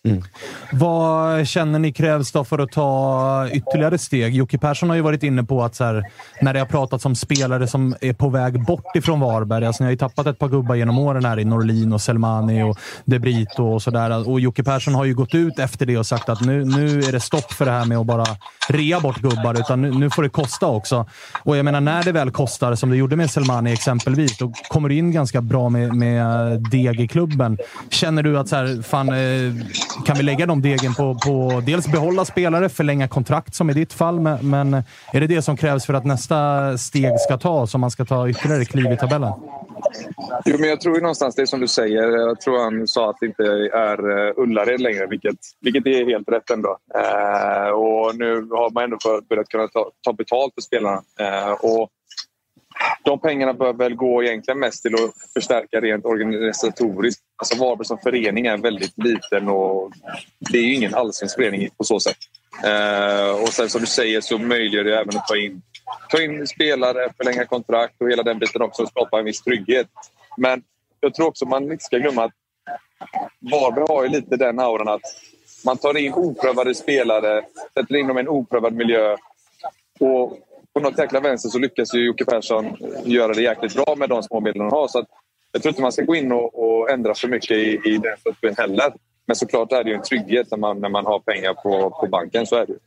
Mm. Vad känner ni krävs då för att ta ytterligare steg? Jocke Persson har ju varit inne på att så här, när det har pratats om spelare som är på väg bort ifrån Varberg. Alltså, ni har ju tappat ett par gubbar genom åren här i Norlin och Selmani och De Brito och sådär. Och Jocke Persson har ju gått ut efter det och sagt att nu, nu är det stopp för det här med att bara rea bort gubbar, utan nu, nu får det kosta också. Och jag menar, när det väl kostar, som det gjorde med Selmani exempelvis, då kommer du in ganska bra med, med deg i klubben. Känner du att så här, fan, eh, kan vi lägga de degen på, på dels behålla spelare, förlänga kontrakt som i ditt fall, men, men är det det som krävs för att nästa steg ska tas om man ska ta ytterligare kliv i tabellen? Jo, men jag tror ju någonstans det som du säger. Jag tror han sa att det inte är eh, Ullared längre, vilket, vilket är helt rätt ändå. Eh, och nu har man ändå börjat kunna ta, ta betalt för spelarna. Eh, och de pengarna bör väl gå egentligen mest till att förstärka rent organisatoriskt. Alltså Varberg som förening är väldigt liten och det är ju ingen allsvensk förening på så sätt. Eh, och sen som du säger så möjliggör det även att ta in, ta in spelare, förlänga kontrakt och hela den biten också och skapa en viss trygghet. Men jag tror också man inte ska glömma att Varberg har ju lite den auran att man tar in oprövade spelare, sätter in dem i en oprövad miljö. Och på något jäkla vänster så lyckas ju Jocke Persson göra det jäkligt bra med de små medel han har. Så att jag tror inte man ska gå in och, och ändra för mycket i, i den strategin heller. Men såklart är det ju en trygghet när man, när man har pengar på, på banken. Så är det ju.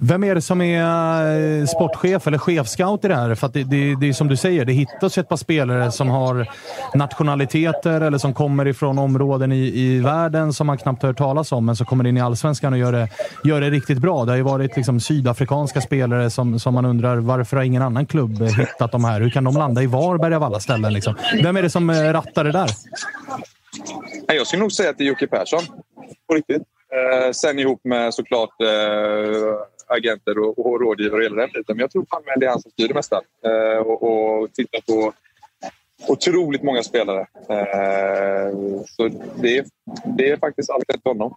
Vem är det som är eh, sportchef eller chefscout i det här? För att det, det, det är som du säger, det hittas ett par spelare som har nationaliteter eller som kommer ifrån områden i, i världen som man knappt hört talas om, men som kommer in i allsvenskan och gör det, gör det riktigt bra. Det har ju varit liksom sydafrikanska spelare som, som man undrar varför har ingen annan klubb hittat de här? Hur kan de landa i Varberg av alla ställen? Liksom? Vem är det som eh, rattar det där? Jag skulle nog säga att det är Jocke Persson. På riktigt. Eh, sen ihop med såklart eh, agenter och, och rådgivare och hela den biten. Men jag tror fan det är han som styr det mesta. Eh, och, och tittar på otroligt många spelare. Eh, så det är, det är faktiskt allt rätt honom.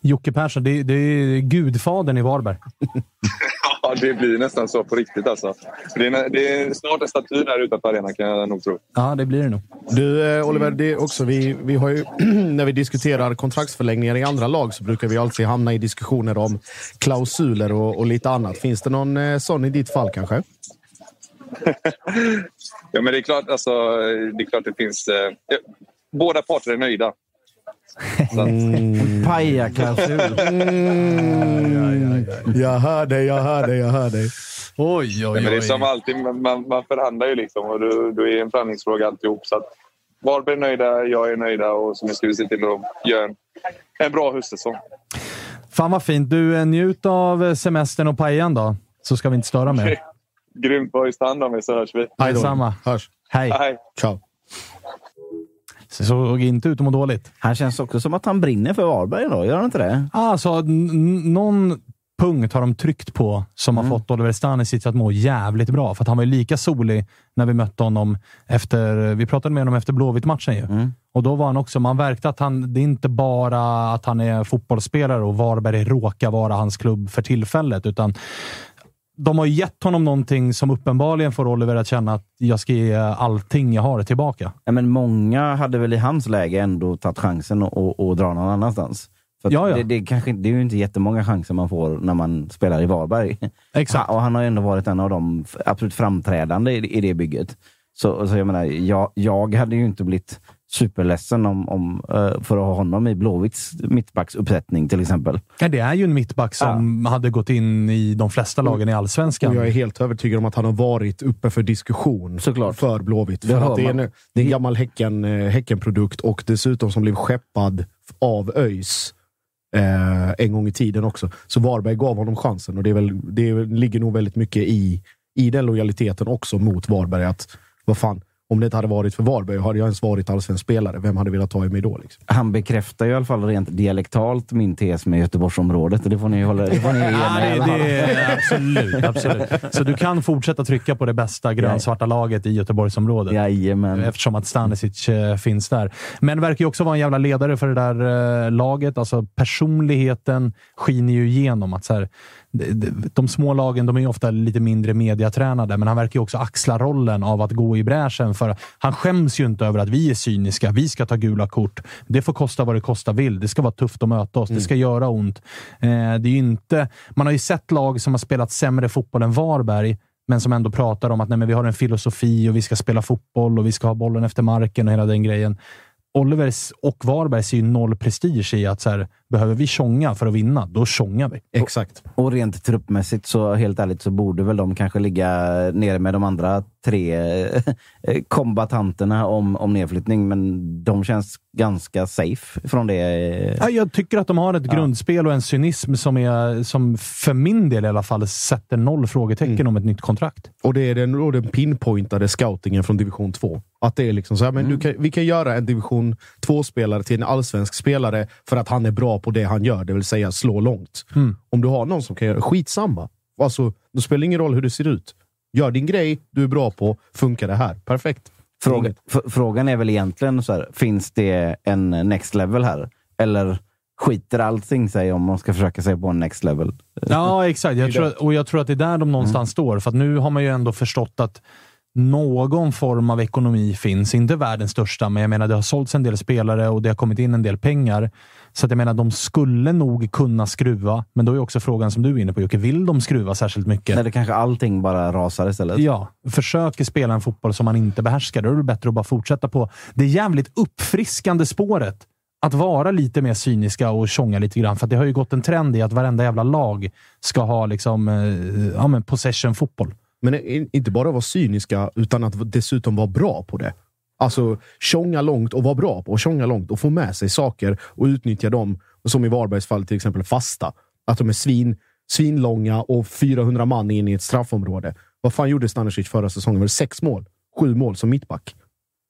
Jocke Persson, det, det är gudfadern i Varberg. Ja, det blir nästan så på riktigt alltså. Det är, det är snart en staty där utanför arenan kan jag nog tro. Ja, det blir det nog. Du eh, Oliver, det är också, vi, vi har ju, när vi diskuterar kontraktsförlängningar i andra lag så brukar vi alltid hamna i diskussioner om klausuler och, och lite annat. Finns det någon eh, sån i ditt fall kanske? Ja, men det är klart, alltså, det, är klart det finns... Eh, båda parter är nöjda. Så att, Mm. Jag hör dig, jag hör dig, jag hör dig. Oj, Ja, men det är som alltid, man, man, förhandlar ju liksom och du, du är en förhandlingsfråga alltihop. Så att Varberg är nöjda, jag är nöjda och så ska vi se till att göra en, en bra höstsäsong. Fan vad fint. Du, eh, njut av semestern och pajan då, så ska vi inte störa mer. Grymt. Boys, ta hand om er så hörs vi. Detsamma. Hörs. Hej. Hej. Ciao. Såg inte ut att må dåligt. Han känns också som att han brinner för Varberg idag, gör han inte det? Alltså, någon punkt har de tryckt på som har fått Oliver Stanisic att må jävligt bra. För han var ju lika solig när vi mötte honom efter... Vi pratade med honom efter Blåvitt-matchen ju. Och då var han också... Man märkte att han, det är inte bara att han är fotbollsspelare och Varberg råkar vara hans klubb för tillfället, utan de har gett honom någonting som uppenbarligen får Oliver att känna att jag ska ge allting jag har tillbaka. Ja, men många hade väl i hans läge ändå tagit chansen och, och, dra någon annanstans. För Ja, ja. Det, det, kanske, det är ju inte jättemånga chanser man får när man spelar i Varberg. Exakt. Och han har ändå varit en av de absolut framträdande i, i det bygget. Så, så jag menar, jag, jag hade ju inte blivit superledsen om, om, eh, för att ha honom i Blåvitts mittbacksuppsättning till exempel. Ja, det är ju en mittback som hade gått in i de flesta lagen i allsvenskan. Och jag är helt övertygad om att han har varit uppe för diskussion Såklart. för Blåvitt. Det För att det, är en, det är en gammal häcken, eh, Häckenprodukt och dessutom som blev skeppad av ÖIS eh, en gång i tiden också. Så Varberg gav honom chansen och det, är väl, det ligger nog väldigt mycket i, i den lojaliteten också mot Varberg. Att vad fan, om det inte hade varit för Varberg, hade jag ens varit allsvensk spelare, vem hade velat ta i mig då? Liksom? Han bekräftar ju i alla fall rent dialektalt min tes med Göteborgsområdet. Det får ni hålla det får ni ge Ja, mig alla det, absolut, absolut. Så du kan fortsätta trycka på det bästa grönsvarta laget i Göteborgsområdet. Jajamän. Eftersom att Stanisic eh, finns där. Men verkar ju också vara en jävla ledare för det där eh, laget. Alltså personligheten skiner ju igenom. Att så här, de, små lagen de är ofta lite mindre mediatränade, men han verkar ju också axla rollen av att gå i bräschen. För han skäms ju inte över att vi är cyniska. Vi ska ta gula kort. Det får kosta vad det kosta vill. Det ska vara tufft att möta oss. Det ska göra ont. Eh, det är inte, man har ju sett lag som har spelat sämre fotboll än Varberg, men som ändå pratar om att nej, men vi har en filosofi och vi ska spela fotboll och vi ska ha bollen efter marken och hela den grejen. Olivers och Varberg ser ju noll prestige i att så här, behöver vi tjonga för att vinna, då tjongar vi. Exakt. Och rent truppmässigt, så helt ärligt, så borde väl de kanske ligga nere med de andra tre eh, kombatanterna om, om nedflyttning. Men de känns ganska safe från det. Ja, jag tycker att de har ett grundspel och en cynism som, är, som för min del i alla fall sätter noll frågetecken om ett nytt kontrakt. Och det är den, då den pinpointade scoutingen från division 2. Att det är liksom så här, men du kan, vi kan göra en division 2-spelare till en allsvensk spelare för att han är bra på det han gör, det vill säga slå långt. Om du har någon som kan göra skitsamma. Alltså, då spelar det ingen roll hur det ser ut. Gör din grej, du är bra på. Funkar det här? Perfekt. Fråga, frågan är väl egentligen så här, finns det en next level här? Eller skiter allting sig om man ska försöka sig på en next level? Ja, exakt. Jag tror, och jag tror att det är där de någonstans står. För att nu har man ju ändå förstått att någon form av ekonomi finns. Inte världens största, men jag menar det har sålts en del spelare och det har kommit in en del pengar. Så att jag menar, de skulle nog kunna skruva. Men då är också frågan som du är inne på Jocke, vill de skruva särskilt mycket? Eller kanske allting bara rasar istället. Ja, försöker spela en fotboll som man inte behärskar. Då är det bättre att bara fortsätta på det jävligt uppfriskande spåret. Att vara lite mer cyniska och tjonga lite grann. För det har ju gått en trend i att varenda jävla lag ska ha liksom, eh, ja, men possession-fotboll. Men inte bara vara cyniska, utan att dessutom vara bra på det. Alltså tjonga långt och vara bra på att tjonga långt och få med sig saker och utnyttja dem. Som i Varbergs fall till exempel fasta. Att de är svin, svinlånga och 400 man in i ett straffområde. Vad fan gjorde Stanisic förra säsongen? Var det sex mål? Sju mål som mittback?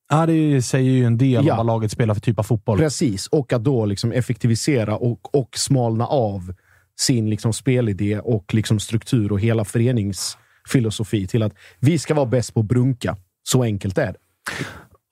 Ja, det säger ju en del ja. om vad laget spelar för typ av fotboll. Precis, och att då liksom effektivisera och, och smalna av sin liksom spelidé och liksom struktur och hela föreningsfilosofi till att vi ska vara bäst på att brunka. Så enkelt är det.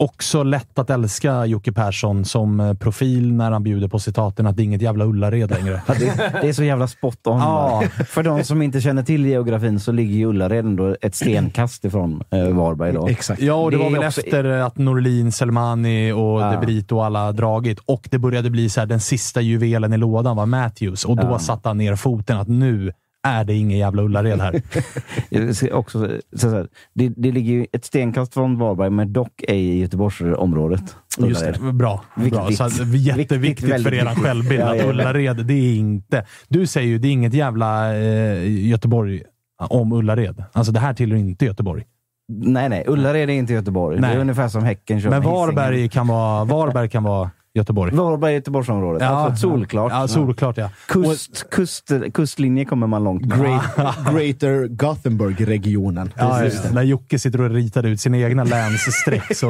Också lätt att älska Jocke Persson som eh, profil när han bjuder på citaten att det är inget jävla Ullared längre. Ja, det, det, är så jävla spot on. Ja. För de som inte känner till geografin så ligger ju Ullared ändå ett stenkast ifrån eh, Varberg. Då. Exakt. Ja, och det, det var väl också... efter att Norlin, Selmani och ja. De Brito och alla dragit och det började bli så här, den sista juvelen i lådan var Matthews och då ja. satte han ner foten att nu är det ingen jävla Ullared här. också, så här, det, det ligger ju ett stenkast från Varberg, men dock ej i Göteborgsområdet. Just det, bra. bra. Så att, jätteviktigt Viktigt, för er självbild att Ullared, det är inte... Du säger ju, det är inget jävla eh, Göteborg om Ullared. Alltså det här tillhör inte Göteborg. Nej, nej. Ullared är inte Göteborg. Nej. Det är ungefär som Häcken Men Varberg kan, vara, Varberg kan vara Göteborg. Varberg, Göteborgsområdet. Ja, alltså solklart. Ja, solklart ja. Kust, kust, kustlinje kommer man långt med. Great, Greater Gothenburg-regionen. Ja, När Jocke sitter och ritar ut sina egna länsstreck. så,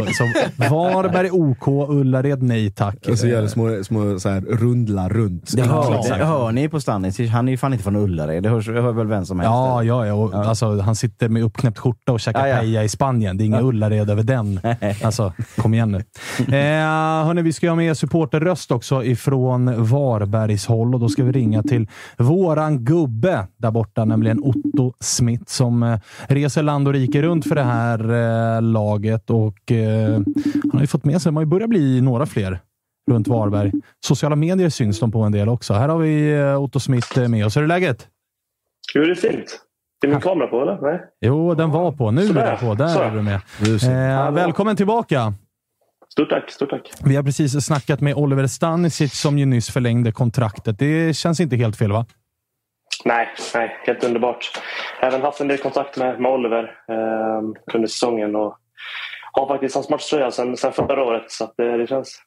Varberg OK, Ullared nej tack. Och så gör det små, små så här, rundlar runt. Det hör, det hör ni på Stannis. Han är ju fan inte från Ullared. Det hörs, hör väl vem som helst. Ja, ja, ja. Och, ja. Alltså, han sitter med uppknäppt skjorta och käkar ja, ja. paella i Spanien. Det är inga ja. Ullared över den. Alltså, kom igen nu. Eh, hörni, vi ska ha med supporterröst också ifrån Varbergs håll och då ska vi ringa till våran gubbe där borta, nämligen Otto Smith som eh, reser land och rike runt för det här eh, laget och eh, han har ju fått med sig, man börjar bli några fler runt Varberg. Sociala medier syns de på en del också. Här har vi Otto Smith med oss. Hur är läget? Jo, det är fint. Är min kamera på eller? Nej? Jo, den var på. Nu är den på. Där är du med. Eh, välkommen tillbaka! Stort tack, stort tack. Vi har precis snackat med Oliver Stanisic som ju nyss förlängde kontraktet. Det känns inte helt fel, va? Nej, nej helt underbart. Även haft en del kontakt med, med Oliver eh, under säsongen och har faktiskt hans matchtröja sedan, sedan förra året, så att, eh, det känns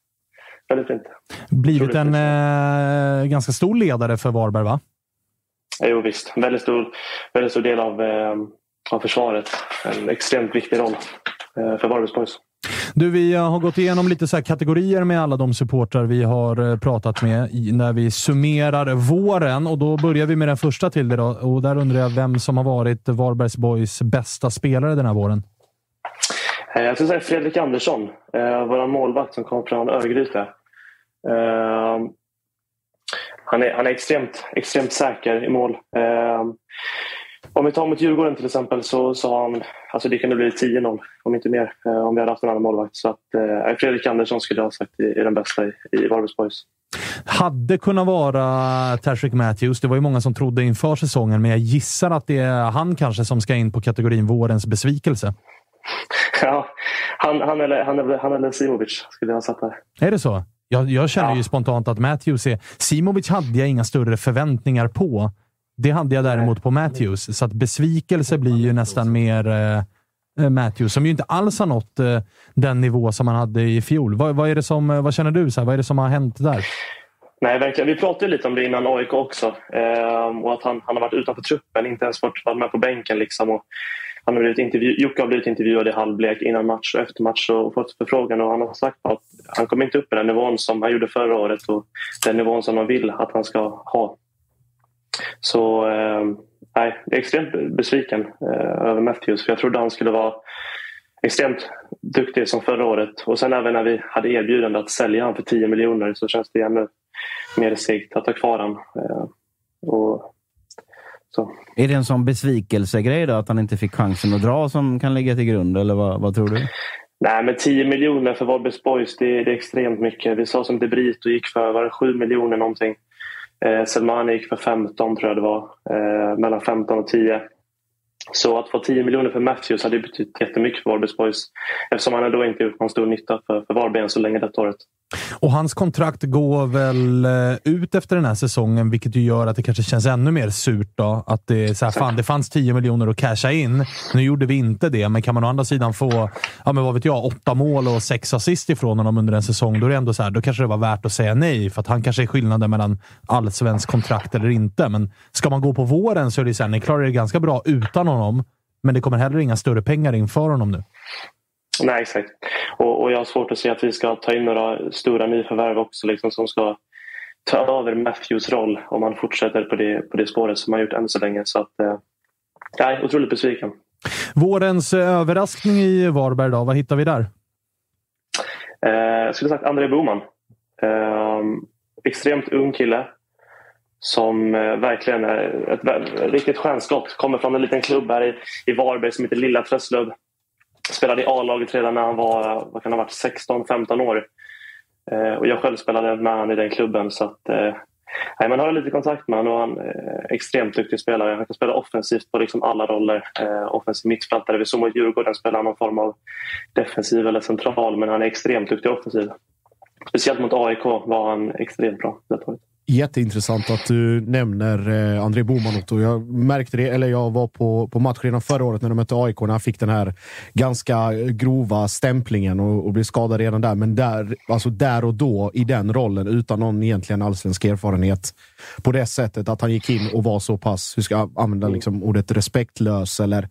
väldigt fint. Blivit en eh, ganska stor ledare för Varberg, va? Jo, visst. Väldigt stor, väldigt stor del av, eh, av försvaret. En extremt viktig roll eh, för Varbergs Boys. Du, vi eh, har gått igenom lite så kategorier med alla de supportrar vi har eh, pratat med när vi summerar våren. Och Då börjar vi med den första till dig. Då. Och där undrar jag vem som har varit Varbergs Boys bästa spelare den här våren? Eh, jag skulle säga Fredrik Andersson, vår målvakt som kom från Örgryte. Han är, han är extremt, extremt säker i mål. Om vi tar mot Djurgården till exempel så sa han alltså det kunde bli 10-0 om inte mer eh, om vi hade haft en annan målvakt. Så att, eh, Fredrik Andersson skulle jag ha sagt är, den bästa i, i Varbergs Boys. Hade kunnat vara Tashrik Matthews. Det var ju många som trodde inför säsongen, men jag gissar att det är han kanske som ska in på kategorin vårens besvikelse. Ja, han, han, eller, han, eller, han eller Simovic skulle jag ha satt där. Är det så? Jag, jag känner ja. ju spontant att Matthews är... Simovic hade jag inga större förväntningar på. Det hade jag däremot på Matthews, så att besvikelse blir ju nästan mer eh, eh, Matthews, som ju inte alls har nått eh, den nivå som han hade i fjol. Vad, vad, är det som, eh, vad känner du? Så här, vad är det som har hänt där? Nej, verkligen. Vi pratade lite om det innan AIK också. Eh, och att han, han har varit utanför truppen, inte ens fått vara med på bänken. Liksom, och han har blivit intervju Jocke har blivit intervjuad i halvlek innan match och efter match och fått förfrågan och han har sagt att han kommer inte upp i den nivån som han gjorde förra året och den nivån som han vill att han ska ha. Så eh, nej, jag är extremt besviken eh, över Matthews för jag trodde han skulle vara extremt duktig som förra året. Och sen även när vi hade erbjudande att sälja honom för 10 miljoner så känns det ännu mer segt att ha kvar honom. Eh, och Så. Är det en sån besvikelsegrej då, att han inte fick chansen att dra som kan ligga till grund, eller vad, vad tror du? Nej, men 10 miljoner för Varbergs Boys, det, det, är extremt mycket. Vi sa som De Brito gick för var det 7 miljoner någonting. Eh, Selmani gick för 15 tror jag det var. Eh, mellan 15 och 10. Så att få 10 miljoner för Matthews hade betytt jättemycket för Varbergs Boys. Eftersom han då inte gjort någon stor nytta för, för Varberg än så länge detta året. Och hans kontrakt går väl eh, ut efter den här säsongen, vilket ju gör att det kanske känns ännu mer surt. Då, att det, är så här, fan, det fanns 10 miljoner att casha in. Nu gjorde vi inte det, men kan man å andra sidan få ja, men vad vet jag, åtta mål och sex assist ifrån honom under en säsong, då, är det ändå så här, då kanske det var värt att säga nej. För att han kanske är skillnaden mellan allsvensk kontrakt eller inte. Men ska man gå på våren så är det så här, ni klarar det ganska bra utan honom, men det kommer heller inga större pengar in för honom nu. Nej, exakt. Och, och, jag har svårt att se att vi ska ta in några stora nyförvärv också liksom, som ska ta över Matthews roll om han fortsätter på det, på det spåret som han gjort än så länge. Så att, eh, är otroligt besviken. Vårens eh, överraskning i Varberg då, vad hittar vi där? Eh, jag skulle sagt André Boman. Eh, extremt ung kille som eh, verkligen är ett, ett riktigt stjärnskott. Kommer från en liten klubb här i, i Varberg som heter Lilla Träslöv spelade i A-laget redan när han var vad kan ha varit 16-15 år. Eh, och jag själv spelade med honom i den klubben. Så att, eh, man har lite kontakt med honom och han är eh, extremt duktig spelare. Han kan spela offensivt på liksom alla roller. Eh, offensiv mittfältare. Vi såg mot Djurgården spela någon form av defensiv eller central men han är extremt duktig offensiv. Speciellt mot AIK var han extremt bra. Det Jätteintressant att du nämner eh, André Boman. Otto. jag märkte det, eller jag var på, på match redan förra året när de mötte AIK, när han fick den här ganska grova stämplingen och, och blev skadad redan där. Men där, alltså där och då, i den rollen, utan någon egentligen allsvensk erfarenhet, på det sättet att han gick in och var så pass, hur ska jag använda liksom ordet respektlös, eller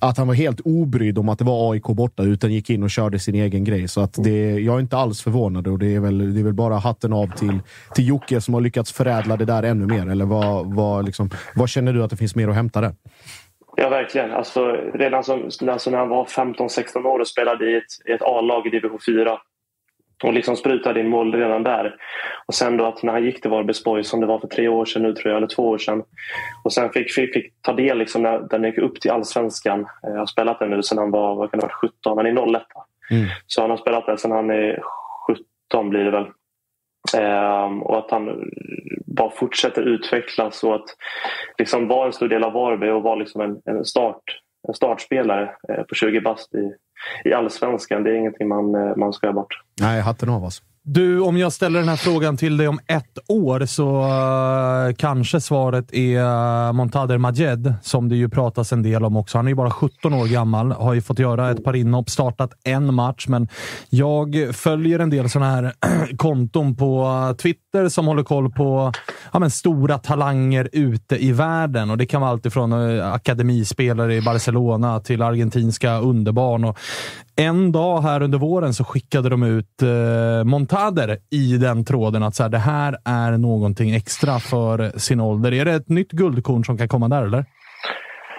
att han var helt obrydd om att det var AIK borta, utan gick in och körde sin egen grej. Så att det, jag är inte alls förvånad och det är väl, det är väl bara hatten av till, till Jocke som har lyckats förädla det där ännu mer. Eller vad, vad, liksom, vad känner du att det finns mer att hämta där? Ja, verkligen. Alltså, redan som, alltså när han var 15-16 år och spelade i ett, ett A-lag i division 4 och liksom sprutade in mål redan där. Och sen då att när han gick till Varbergs Boys, som det var för tre år sedan nu tror jag, eller två år sedan. Och sen fick, fick, fick ta del liksom när den gick upp till allsvenskan. Jag har spelat den nu sedan han var, vad kan det vara, 17, han är 01. Mm. Så han har spelat där sedan han är 17 blir det väl. Ehm, och att han bara fortsätter utvecklas och att liksom vara en stor del av Varberg och vara liksom en, en, start, en startspelare eh, på 20 bast i, i allsvenskan. Det är ingenting man, eh, man ska göra bort. Nej, hatten av alltså. Du, om jag ställer den här frågan till dig om ett år så uh, kanske svaret är eh, uh, Montader Majed, som det ju pratas en del om också. Han är ju bara 17 år gammal, har ju fått göra ett par inhopp, startat en match, men jag följer en del sådana här konton på eh, Twitter som håller koll på ja, men stora talanger ute i världen. Och Det kan vara allt ifrån uh, akademispelare i Barcelona till argentinska underbarn. Och en dag här under våren så skickade de ut uh, Montader i den tråden att så här, det här är någonting extra för sin ålder. Är det ett nytt guldkorn som kan komma där, eller?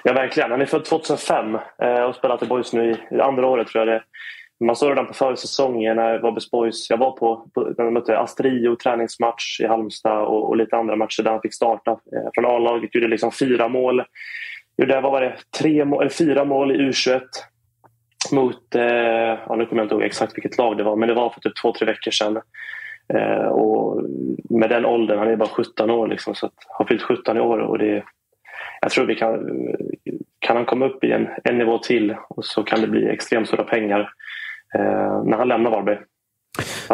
Ja, verkligen. Han är född 2005 eh, och spelat i Boys nu i, andra året, tror jag det man såg redan på försäsongen när Varbergs Boys... Jag var på, på när de mötte Astrio träningsmatch i Halmstad och, och, lite andra matcher där han fick starta eh, från A-laget. Gjorde liksom fyra mål. Gjorde, vad var det? Tre mål, fyra mål i U21 mot, eh, ja, nu kommer jag inte ihåg exakt vilket lag det var, men det var för typ två, tre veckor sedan. Eh, och med den åldern, han är bara 17 år, liksom, så att, har fyllt 17 i år. Och det, jag tror vi kan, kan han komma upp i en, en nivå till och så kan det bli extremt stora pengar eh, när han lämnar Varberg.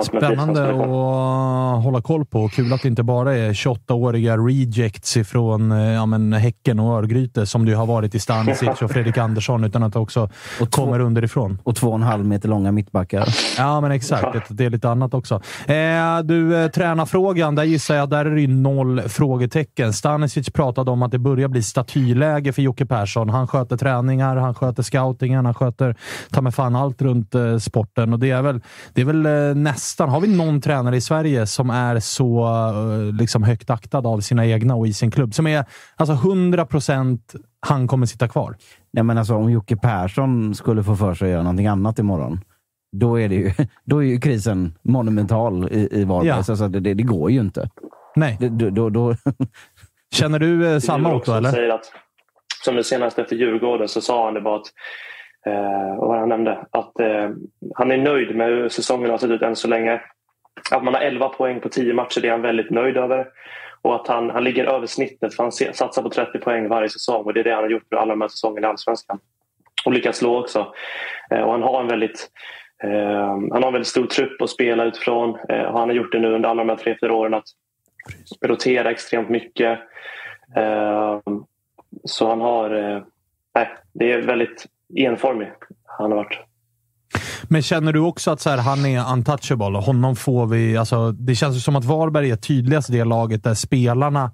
Spännande att hålla koll på. Kul att det inte bara är 28-åriga rejects ifrån eh, ja, men Häcken och Örgryte som det har varit i Stanisic och Fredrik Andersson, utan att det också och två, kommer underifrån. Och två och en halv meter långa mittbackar. Ja, men exakt. Det, det är lite annat också. Eh, du, eh, tränarfrågan. Där gissar jag där är det noll frågetecken. Stanisic pratade om att det börjar bli statyläge för Jocke Persson. Han sköter träningar, han sköter scoutingen, han sköter ta med fan allt runt eh, sporten. Och det är väl, det är väl eh, nästan... Har vi någon tränare i Sverige som är så uh, liksom högt aktad av sina egna och i sin klubb? Som är alltså 100 procent han kommer sitta kvar. Nej, men alltså, om Jocke Persson skulle få för sig att göra någonting annat imorgon, då är, det ju, då är ju krisen monumental i, i Varberg. Ja. Alltså, det, det, det, går ju inte. Nej. Det, då, då, Känner du eh, samma Otto, eller? Säger att, som det senaste efter Djurgården så sa han det bara att eh, vad han nämnde, att eh, han är nöjd med hur säsongen har sett ut än så länge. Att man har 11 poäng på 10 matcher det är han väldigt nöjd över. Och att han, han ligger över snittet för han satsar på 30 poäng varje säsong och det är det han har gjort för alla de här säsongerna i Allsvenskan. Och lyckats slå också. Eh, och han har en väldigt eh, han har en väldigt stor trupp att spela utifrån. Eh, och han har gjort det nu under alla de här tre, fyra åren att rotera extremt mycket. Eh, så han har... Nej, det är väldigt enformig han har varit. Men känner du också att så här, han är untouchable? Honom får vi... Alltså, det känns som att Varberg är tydligast i det laget där spelarna...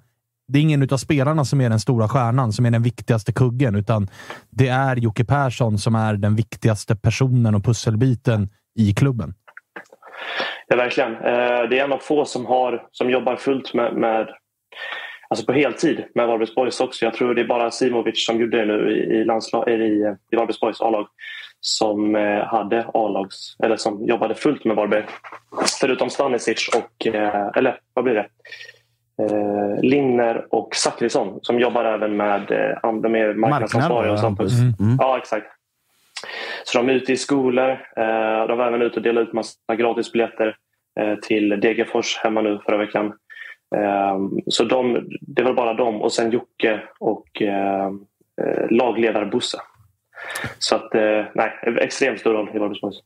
Det är ingen av spelarna som är den stora stjärnan, som är den viktigaste kuggen, utan det är Jocke Persson som är den viktigaste personen och pusselbiten i klubben. Ja, verkligen. Eh, det är en av få som, har, som jobbar fullt med, med alltså på heltid med Varbergs Boys också. Jag tror det är bara Simovic som gjorde det nu i, i, landslag, i, i Varbergs Boys A-lag som eh, hade A-lags, eller som jobbade fullt med Varberg. Förutom Stanisic och, eh, eller vad blir det? Eh, Linner och Zachrisson som jobbar även med andra mer marknadsansvariga. Marknad, mm. Mm. Ja, exakt. Så de är ute i skolor. De var även ute och delade ut massa gratisbiljetter till Degerfors hemma nu förra veckan. Ehm, så de, det var bara de och sen Jocke och ehm, eh, lagledare Bosse. Så att, eh, nej, extremt stor roll i Varbergs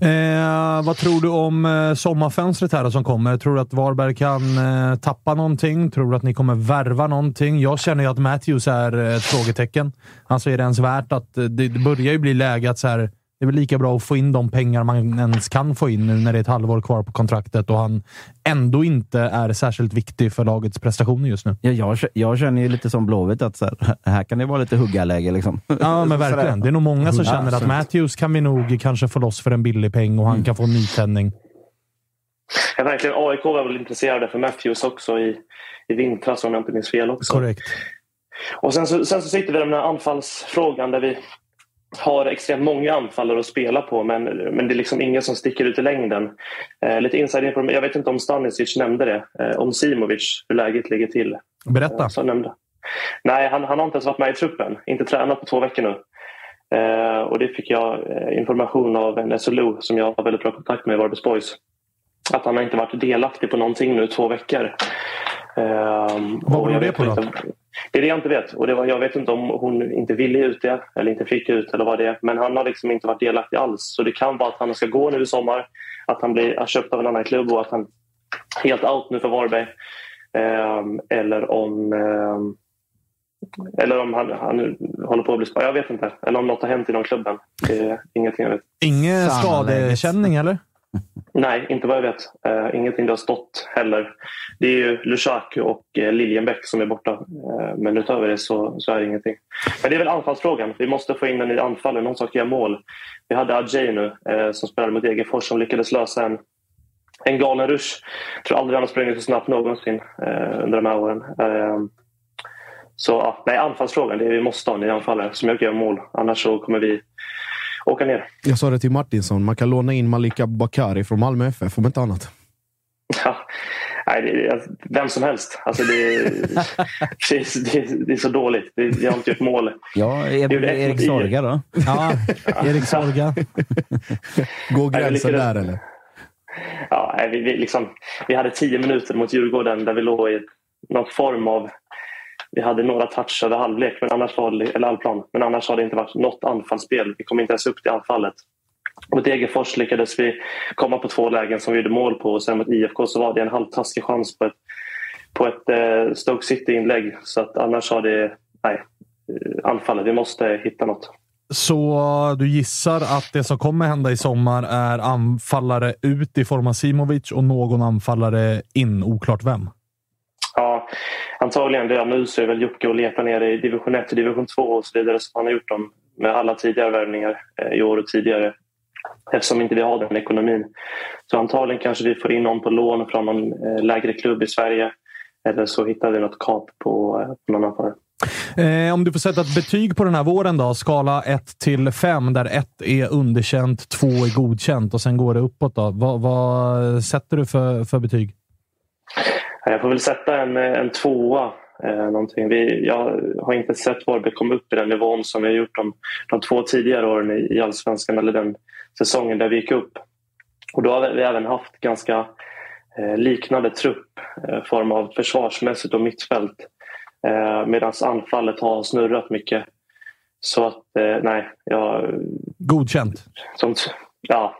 Eh, vad tror du om eh, sommarfönstret här som kommer? Tror du att Varberg kan eh, tappa någonting? Tror du att ni kommer värva någonting? Jag känner ju att Matthews är ett frågetecken. Alltså, är det ens värt att... Det, det börjar ju bli läge att så här, det är väl lika bra att få in de pengar man ens kan få in nu när det är ett halvår kvar på kontraktet och han ändå inte är särskilt viktig för lagets prestationer just nu. Ja, jag, jag känner ju lite som Blåvitt att så här, här kan det vara lite huggarläge. Liksom. Ja, men verkligen. Det är nog många som känner att Matthews kan vi nog kanske få loss för en billig peng och han mm. kan få en nytändning. Ja, verkligen. AIK var väl intresserade för Matthews också i, i vintras om jag inte minns fel. också. Korrekt. Och sen så, sen så sitter vi med den här anfallsfrågan där vi har extremt många anfallare att spela på men, men det är liksom ingen som sticker ut i längden. Eh, lite inside information. Jag vet inte om Stanisic nämnde det. Eh, om Simovic, hur läget ligger till. Berätta. Eh, så nämnde. Nej, han, han har inte ens varit med i truppen. Inte tränat på två veckor nu. Eh, och det fick jag eh, information av en SLO som jag har väldigt bra kontakt med i Varbergs Boys. Att han har inte varit delaktig på någonting nu två veckor. Um, Vad beror det på då? Inte, det är det jag inte vet. Och det var, jag vet inte om hon inte ville ut det eller inte fick ut eller vad det är. Men han har liksom inte varit delaktig alls. Så det kan vara att han ska gå nu i sommar. Att han blir köpt av en annan klubb och att han är helt out nu för Varberg. Um, eller om um, eller om han, han håller på att bli sparkad. Jag vet inte. Eller om något har hänt inom klubben. Det är ingenting jag vet. Ingen skadekänning eller? Nej, inte vad jag vet. Uh, ingenting det har stått heller. Det är ju Lushaku och uh, Liljenbäck som är borta. Uh, men utöver det så, så är det ingenting. Men det är väl anfallsfrågan. Vi måste få in en i anfallen. någon ska göra mål. Vi hade Adjei nu som spelade mot Degerfors som lyckades lösa en, en galen rush. Jag tror aldrig han har sprungit så snabbt någonsin under de här åren. Så uh, nej, anfallsfrågan. Det är, vi måste ha en ny anfallare som jag kan göra mål. Annars så kommer vi åka ner. Jag sa det till Martinsson. Man kan låna in Malika Bakari från Malmö FF, om inte annat. Ja, nej, det är, vem som helst. Alltså det, är, det, är, det är så dåligt. jag har inte gjort mål. Ja, Erik Sorga då? Ja, Erik Sorga. Går gränsen där eller? Ja, vi, vi, liksom, vi hade tio minuter mot Djurgården där vi låg i någon form av vi hade några touch över halvlek, men annars var det, eller allplan, men annars har det inte varit något anfallsspel. Vi kom inte ens upp till anfallet. Mot Degerfors lyckades vi komma på två lägen som vi gjorde mål på och sen mot IFK så var det en halvtaskig chans på ett, på ett eh, Stoke City-inlägg. Så att annars har det... Nej, eh, anfallet. Vi måste hitta något. Så du gissar att det som kommer hända i sommar är anfallare ut i form av Simovic och någon anfallare in, oklart vem? Antagligen redan nu så är väl Jocke och leta ner i division 1 och division 2 och så vidare som han har gjort dem med alla tidigare värvningar eh, i år och tidigare eftersom inte vi har den ekonomin. Så antagligen kanske vi får in någon på lån från någon eh, lägre klubb i Sverige eller så hittar vi något kap på, eh, på någon affär. Eh, om du får sätta ett betyg på den här våren då? Skala 1 till 5 där 1 är underkänt, 2 är godkänt och sen går det uppåt. Då. Vad, vad sätter du för, för betyg? Jag får väl sätta en, en tvåa Eh, någonting. Vi, jag har inte sett Varberg komma upp i den nivån som vi har gjort de, de två tidigare åren i, i Allsvenskan eller den säsongen där vi gick upp. Och då har vi även haft ganska eh, liknande trupp, eh, form av försvarsmässigt och mittfält. Eh, Medan anfallet har snurrat mycket. Så att, eh, nej, jag... Godkänt. Som, ja,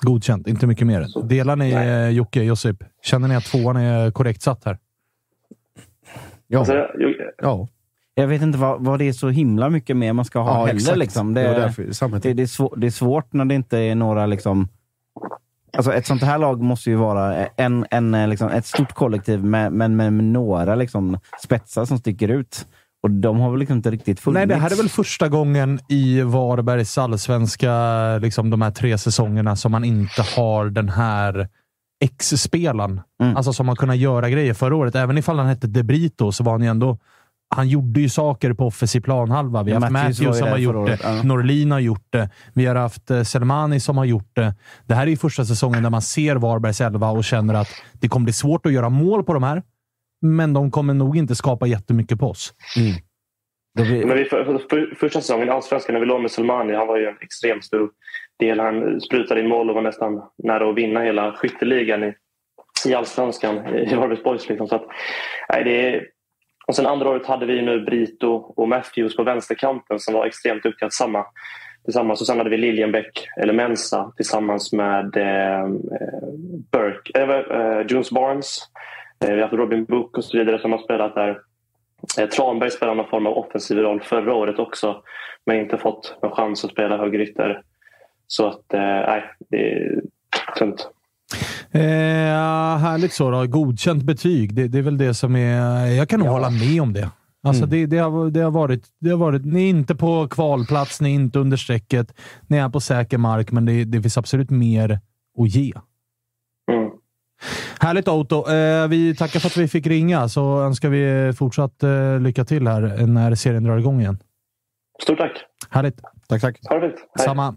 Godkänt, inte mycket mer. Delar ni eh, Jocke, Josip? Känner ni att tvåan är korrekt satt här? Ja. Alltså, jag, ja. Jag vet inte vad, vad det är så himla mycket mer man ska ha Ja, heller. Liksom. Det, därför- samma det, det, är svår, det är svårt när det inte är några... Liksom, alltså ett sånt här lag måste ju vara en, en, eh, liksom, ett stort kollektiv med, men med, med några liksom, spetsar som sticker ut. Och de har väl liksom inte riktigt funnits. Nej, det här är väl första gången i Varbergs allsvenska, liksom de här tre säsongerna, som man inte har den här X-spelaren. Mm. Alltså som har kunnat göra grejer förra året. Även ifall han hette De Brito så var han ju ändå... Han gjorde ju saker på offensiv planhalva. Vi har haft Matthews Matthews som har gjort det. ja. Norlin har gjort det. Vi har haft eh, Selmani som har gjort det. Det här är ju första säsongen där man ser Varbergs elva och känner att det kommer bli svårt att göra mål på de här. Men de kommer nog inte skapa jättemycket på oss. Men vi, för, för, för, första säsongen i Allsvenskan när vi låg med Selmani, han var ju en extremt stor del. Han sprutade in mål och var nästan nära att vinna hela skytteligan i, i Allsvenskan i Varbergs Boys. Liksom. Så att, nej, det är, och sen andra året hade vi nu Brito och Matthews på vänsterkanten som var extremt duktiga tillsammans. tillsammans. Och sen hade vi Liljenbäck, eller Mensa, tillsammans med eh, eh, Burke, eh, eh, Jones Barnes. Eh, vi har haft Robin Book och så vidare som har spelat där. Eh, Tranberg spelade någon form av offensiv roll förra året också men inte fått någon chans att spela högerytter. Så att, eh, nej, det är tunt. Eh, härligt så då. Godkänt betyg. Det, det är väl det som är... Jag kan nog hålla med om det. Alltså Mm. det, det, har, det, har varit, det har varit... Ni är inte på kvalplats, ni är inte under strecket. Ni är på säker mark, men det, det finns absolut mer att ge. Härligt Otto. Eh, vi tackar för att vi fick ringa, så önskar vi fortsatt eh, lycka till här när serien drar igång igen. Stort tack! Härligt. Tack, tack. Ha det fint. Samma.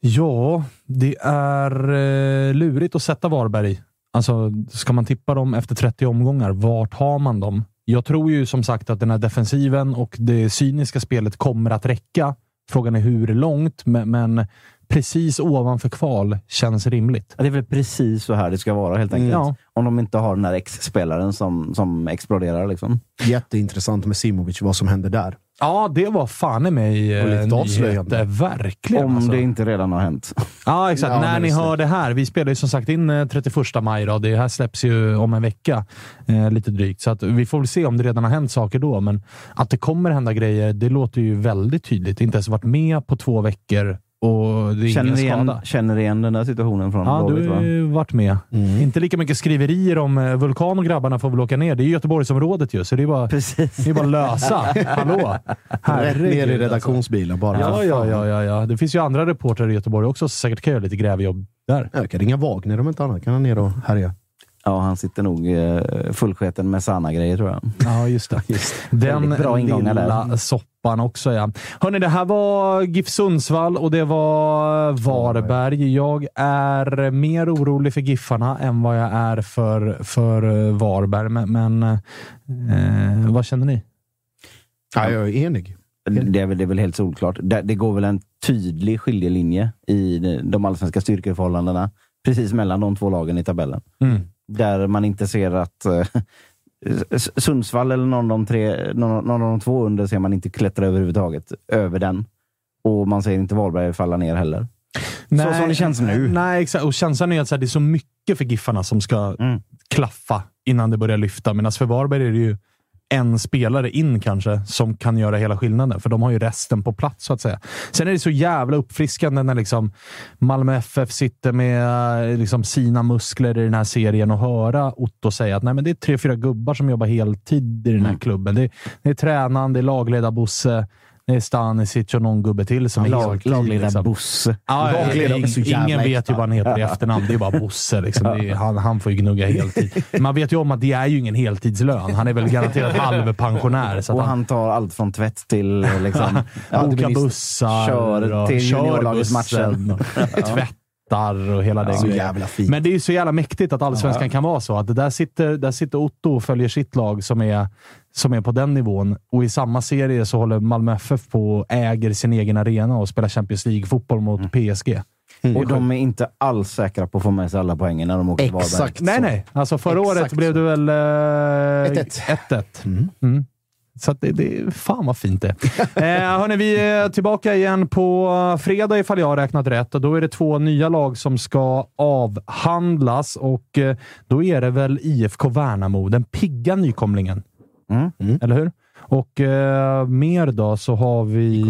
Ja, det är eh, lurigt att sätta Varberg. Alltså, ska man tippa dem efter 30 omgångar, vart har man dem? Jag tror ju som sagt att den här defensiven och det cyniska spelet kommer att räcka. Frågan är hur långt, men, men precis ovanför kval känns rimligt. Ja, Det är väl precis så här det ska vara helt enkelt. Ja. Om de inte har den här X-spelaren som, som exploderar. Liksom. Jätteintressant med Simovic, vad som händer där. Ja, det var fan i mig eh, nyhet. avslöjande. Verkligen. Om alltså. det inte redan har hänt. Ja, exakt. Ja, När ni hör det här. Vi spelar ju som sagt in eh, 31 maj. Då. Det här släpps ju om en vecka, eh, lite drygt. Så att vi får väl se om det redan har hänt saker då. Men att det kommer hända grejer, det låter ju väldigt tydligt. Inte ens varit med på två veckor och det är Känner ingen igen, skada. känner igen den där situationen från Ja, Blåvitt du va? har ju varit med. Inte lika mycket skriverier om eh, Vulkan och grabbarna får väl åka ner. Det är ju Göteborgsområdet ju, så det är bara, Precis. det är bara lösa. Hallå! Rätt ner i Herregud, alltså. redaktionsbilen bara. Ja, ja, ja, ja, ja. Det finns ju andra reportrar i Göteborg också som säkert kan göra lite grävjobb där. Jag kan ringa Wagner om inte annat. Kan han ner och härja. Ja, han sitter nog eh, fullsketen med Sanna-grejer tror jag. Ja, just det. Den Väldigt bra ingångar där. lilla soppan också, ja. Hörni, det här var GIF Sundsvall och det var Varberg. Jag är mer orolig för Giffarna än vad jag är för, för eh, Varberg, men, men eh, vad känner ni? Ja, jag är enig. Det är väl, det är väl helt solklart. Det, det går väl en tydlig skiljelinje i de- de allsvenska styrkeförhållandena precis mellan de två lagen i tabellen. Mm. Där man inte ser att eh, Sundsvall eller någon av, de tre, någon, någon av de två under ser man inte klättra överhuvudtaget över den. Och man ser inte Varberg falla ner heller. så som det känns nu. Nej, exakt. Och känslan är att det är så mycket för Giffarna som ska Mm. klaffa innan det börjar lyfta. Medan för Varberg är det ju en spelare in kanske som kan göra hela skillnaden, för de har ju resten på plats så att säga. Sen är det så jävla uppfriskande när liksom Malmö FF sitter med liksom sina muskler i den här serien och höra Otto säga att Nej, men det är tre, fyra gubbar som jobbar heltid i den här klubben. Det är, det är tränaren, det är lagledar-Bosse, det är Stanisic och någon gubbe till som är Lag, lagledare liksom. Bosse. Jävla ingen vet ju vad han heter i efternamn. Det är bara Bosse. Liksom. Är, han, han får ju gnugga heltid. Man vet ju om att det är ju ingen heltidslön. Han är väl garanterat halvpensionär. Så Och han, han tar allt från tvätt till liksom, Boka bussar kör till juniorlagets matcher. och tittar och hela den så grejen. jävla fint. Men det är ju så jävla mäktigt att allsvenskan Ja. kan vara så. Att där, sitter, där sitter Otto och följer sitt lag som är, som är på den nivån. Och i samma serie så håller Malmö FF på och äger sin egen arena och spelar Champions League-fotboll mot Mm. PSG. Och de är inte alls säkra på att få med sig alla poängen när de åker till Varberg. Nej, nej. Alltså förra Exakt året blev så. det väl... eh, 1-1. 1-1. Mm. Så det, det, fan vad fint det eh, hörni, Vi är tillbaka igen på fredag ifall jag har räknat rätt. Och då är det två nya lag som ska avhandlas och eh, då är det väl IFK Värnamo, den pigga nykomlingen. Eller hur? Och eh, mer då så har vi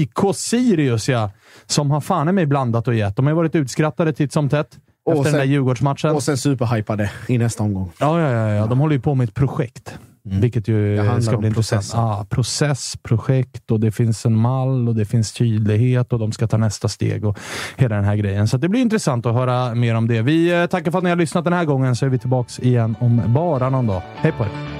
IK Sirius, ja. Som har fan i mig blandat och gett. De har varit utskrattade titt som tätt Och efter den där sen- Djurgårdsmatchen. Och sen superhypade i nästa omgång. Ja, ja, ja, ja. De håller ju på med ett projekt. Vilket ju Mm. Det handlar ska bli intressant. Ja, process, projekt och det finns en mall och det finns tydlighet och de ska ta nästa steg och hela den här grejen. Så det blir intressant att höra mer om det. Vi eh, tackar för att ni har lyssnat den här gången så är vi tillbaka igen om bara någon dag. Hej på er!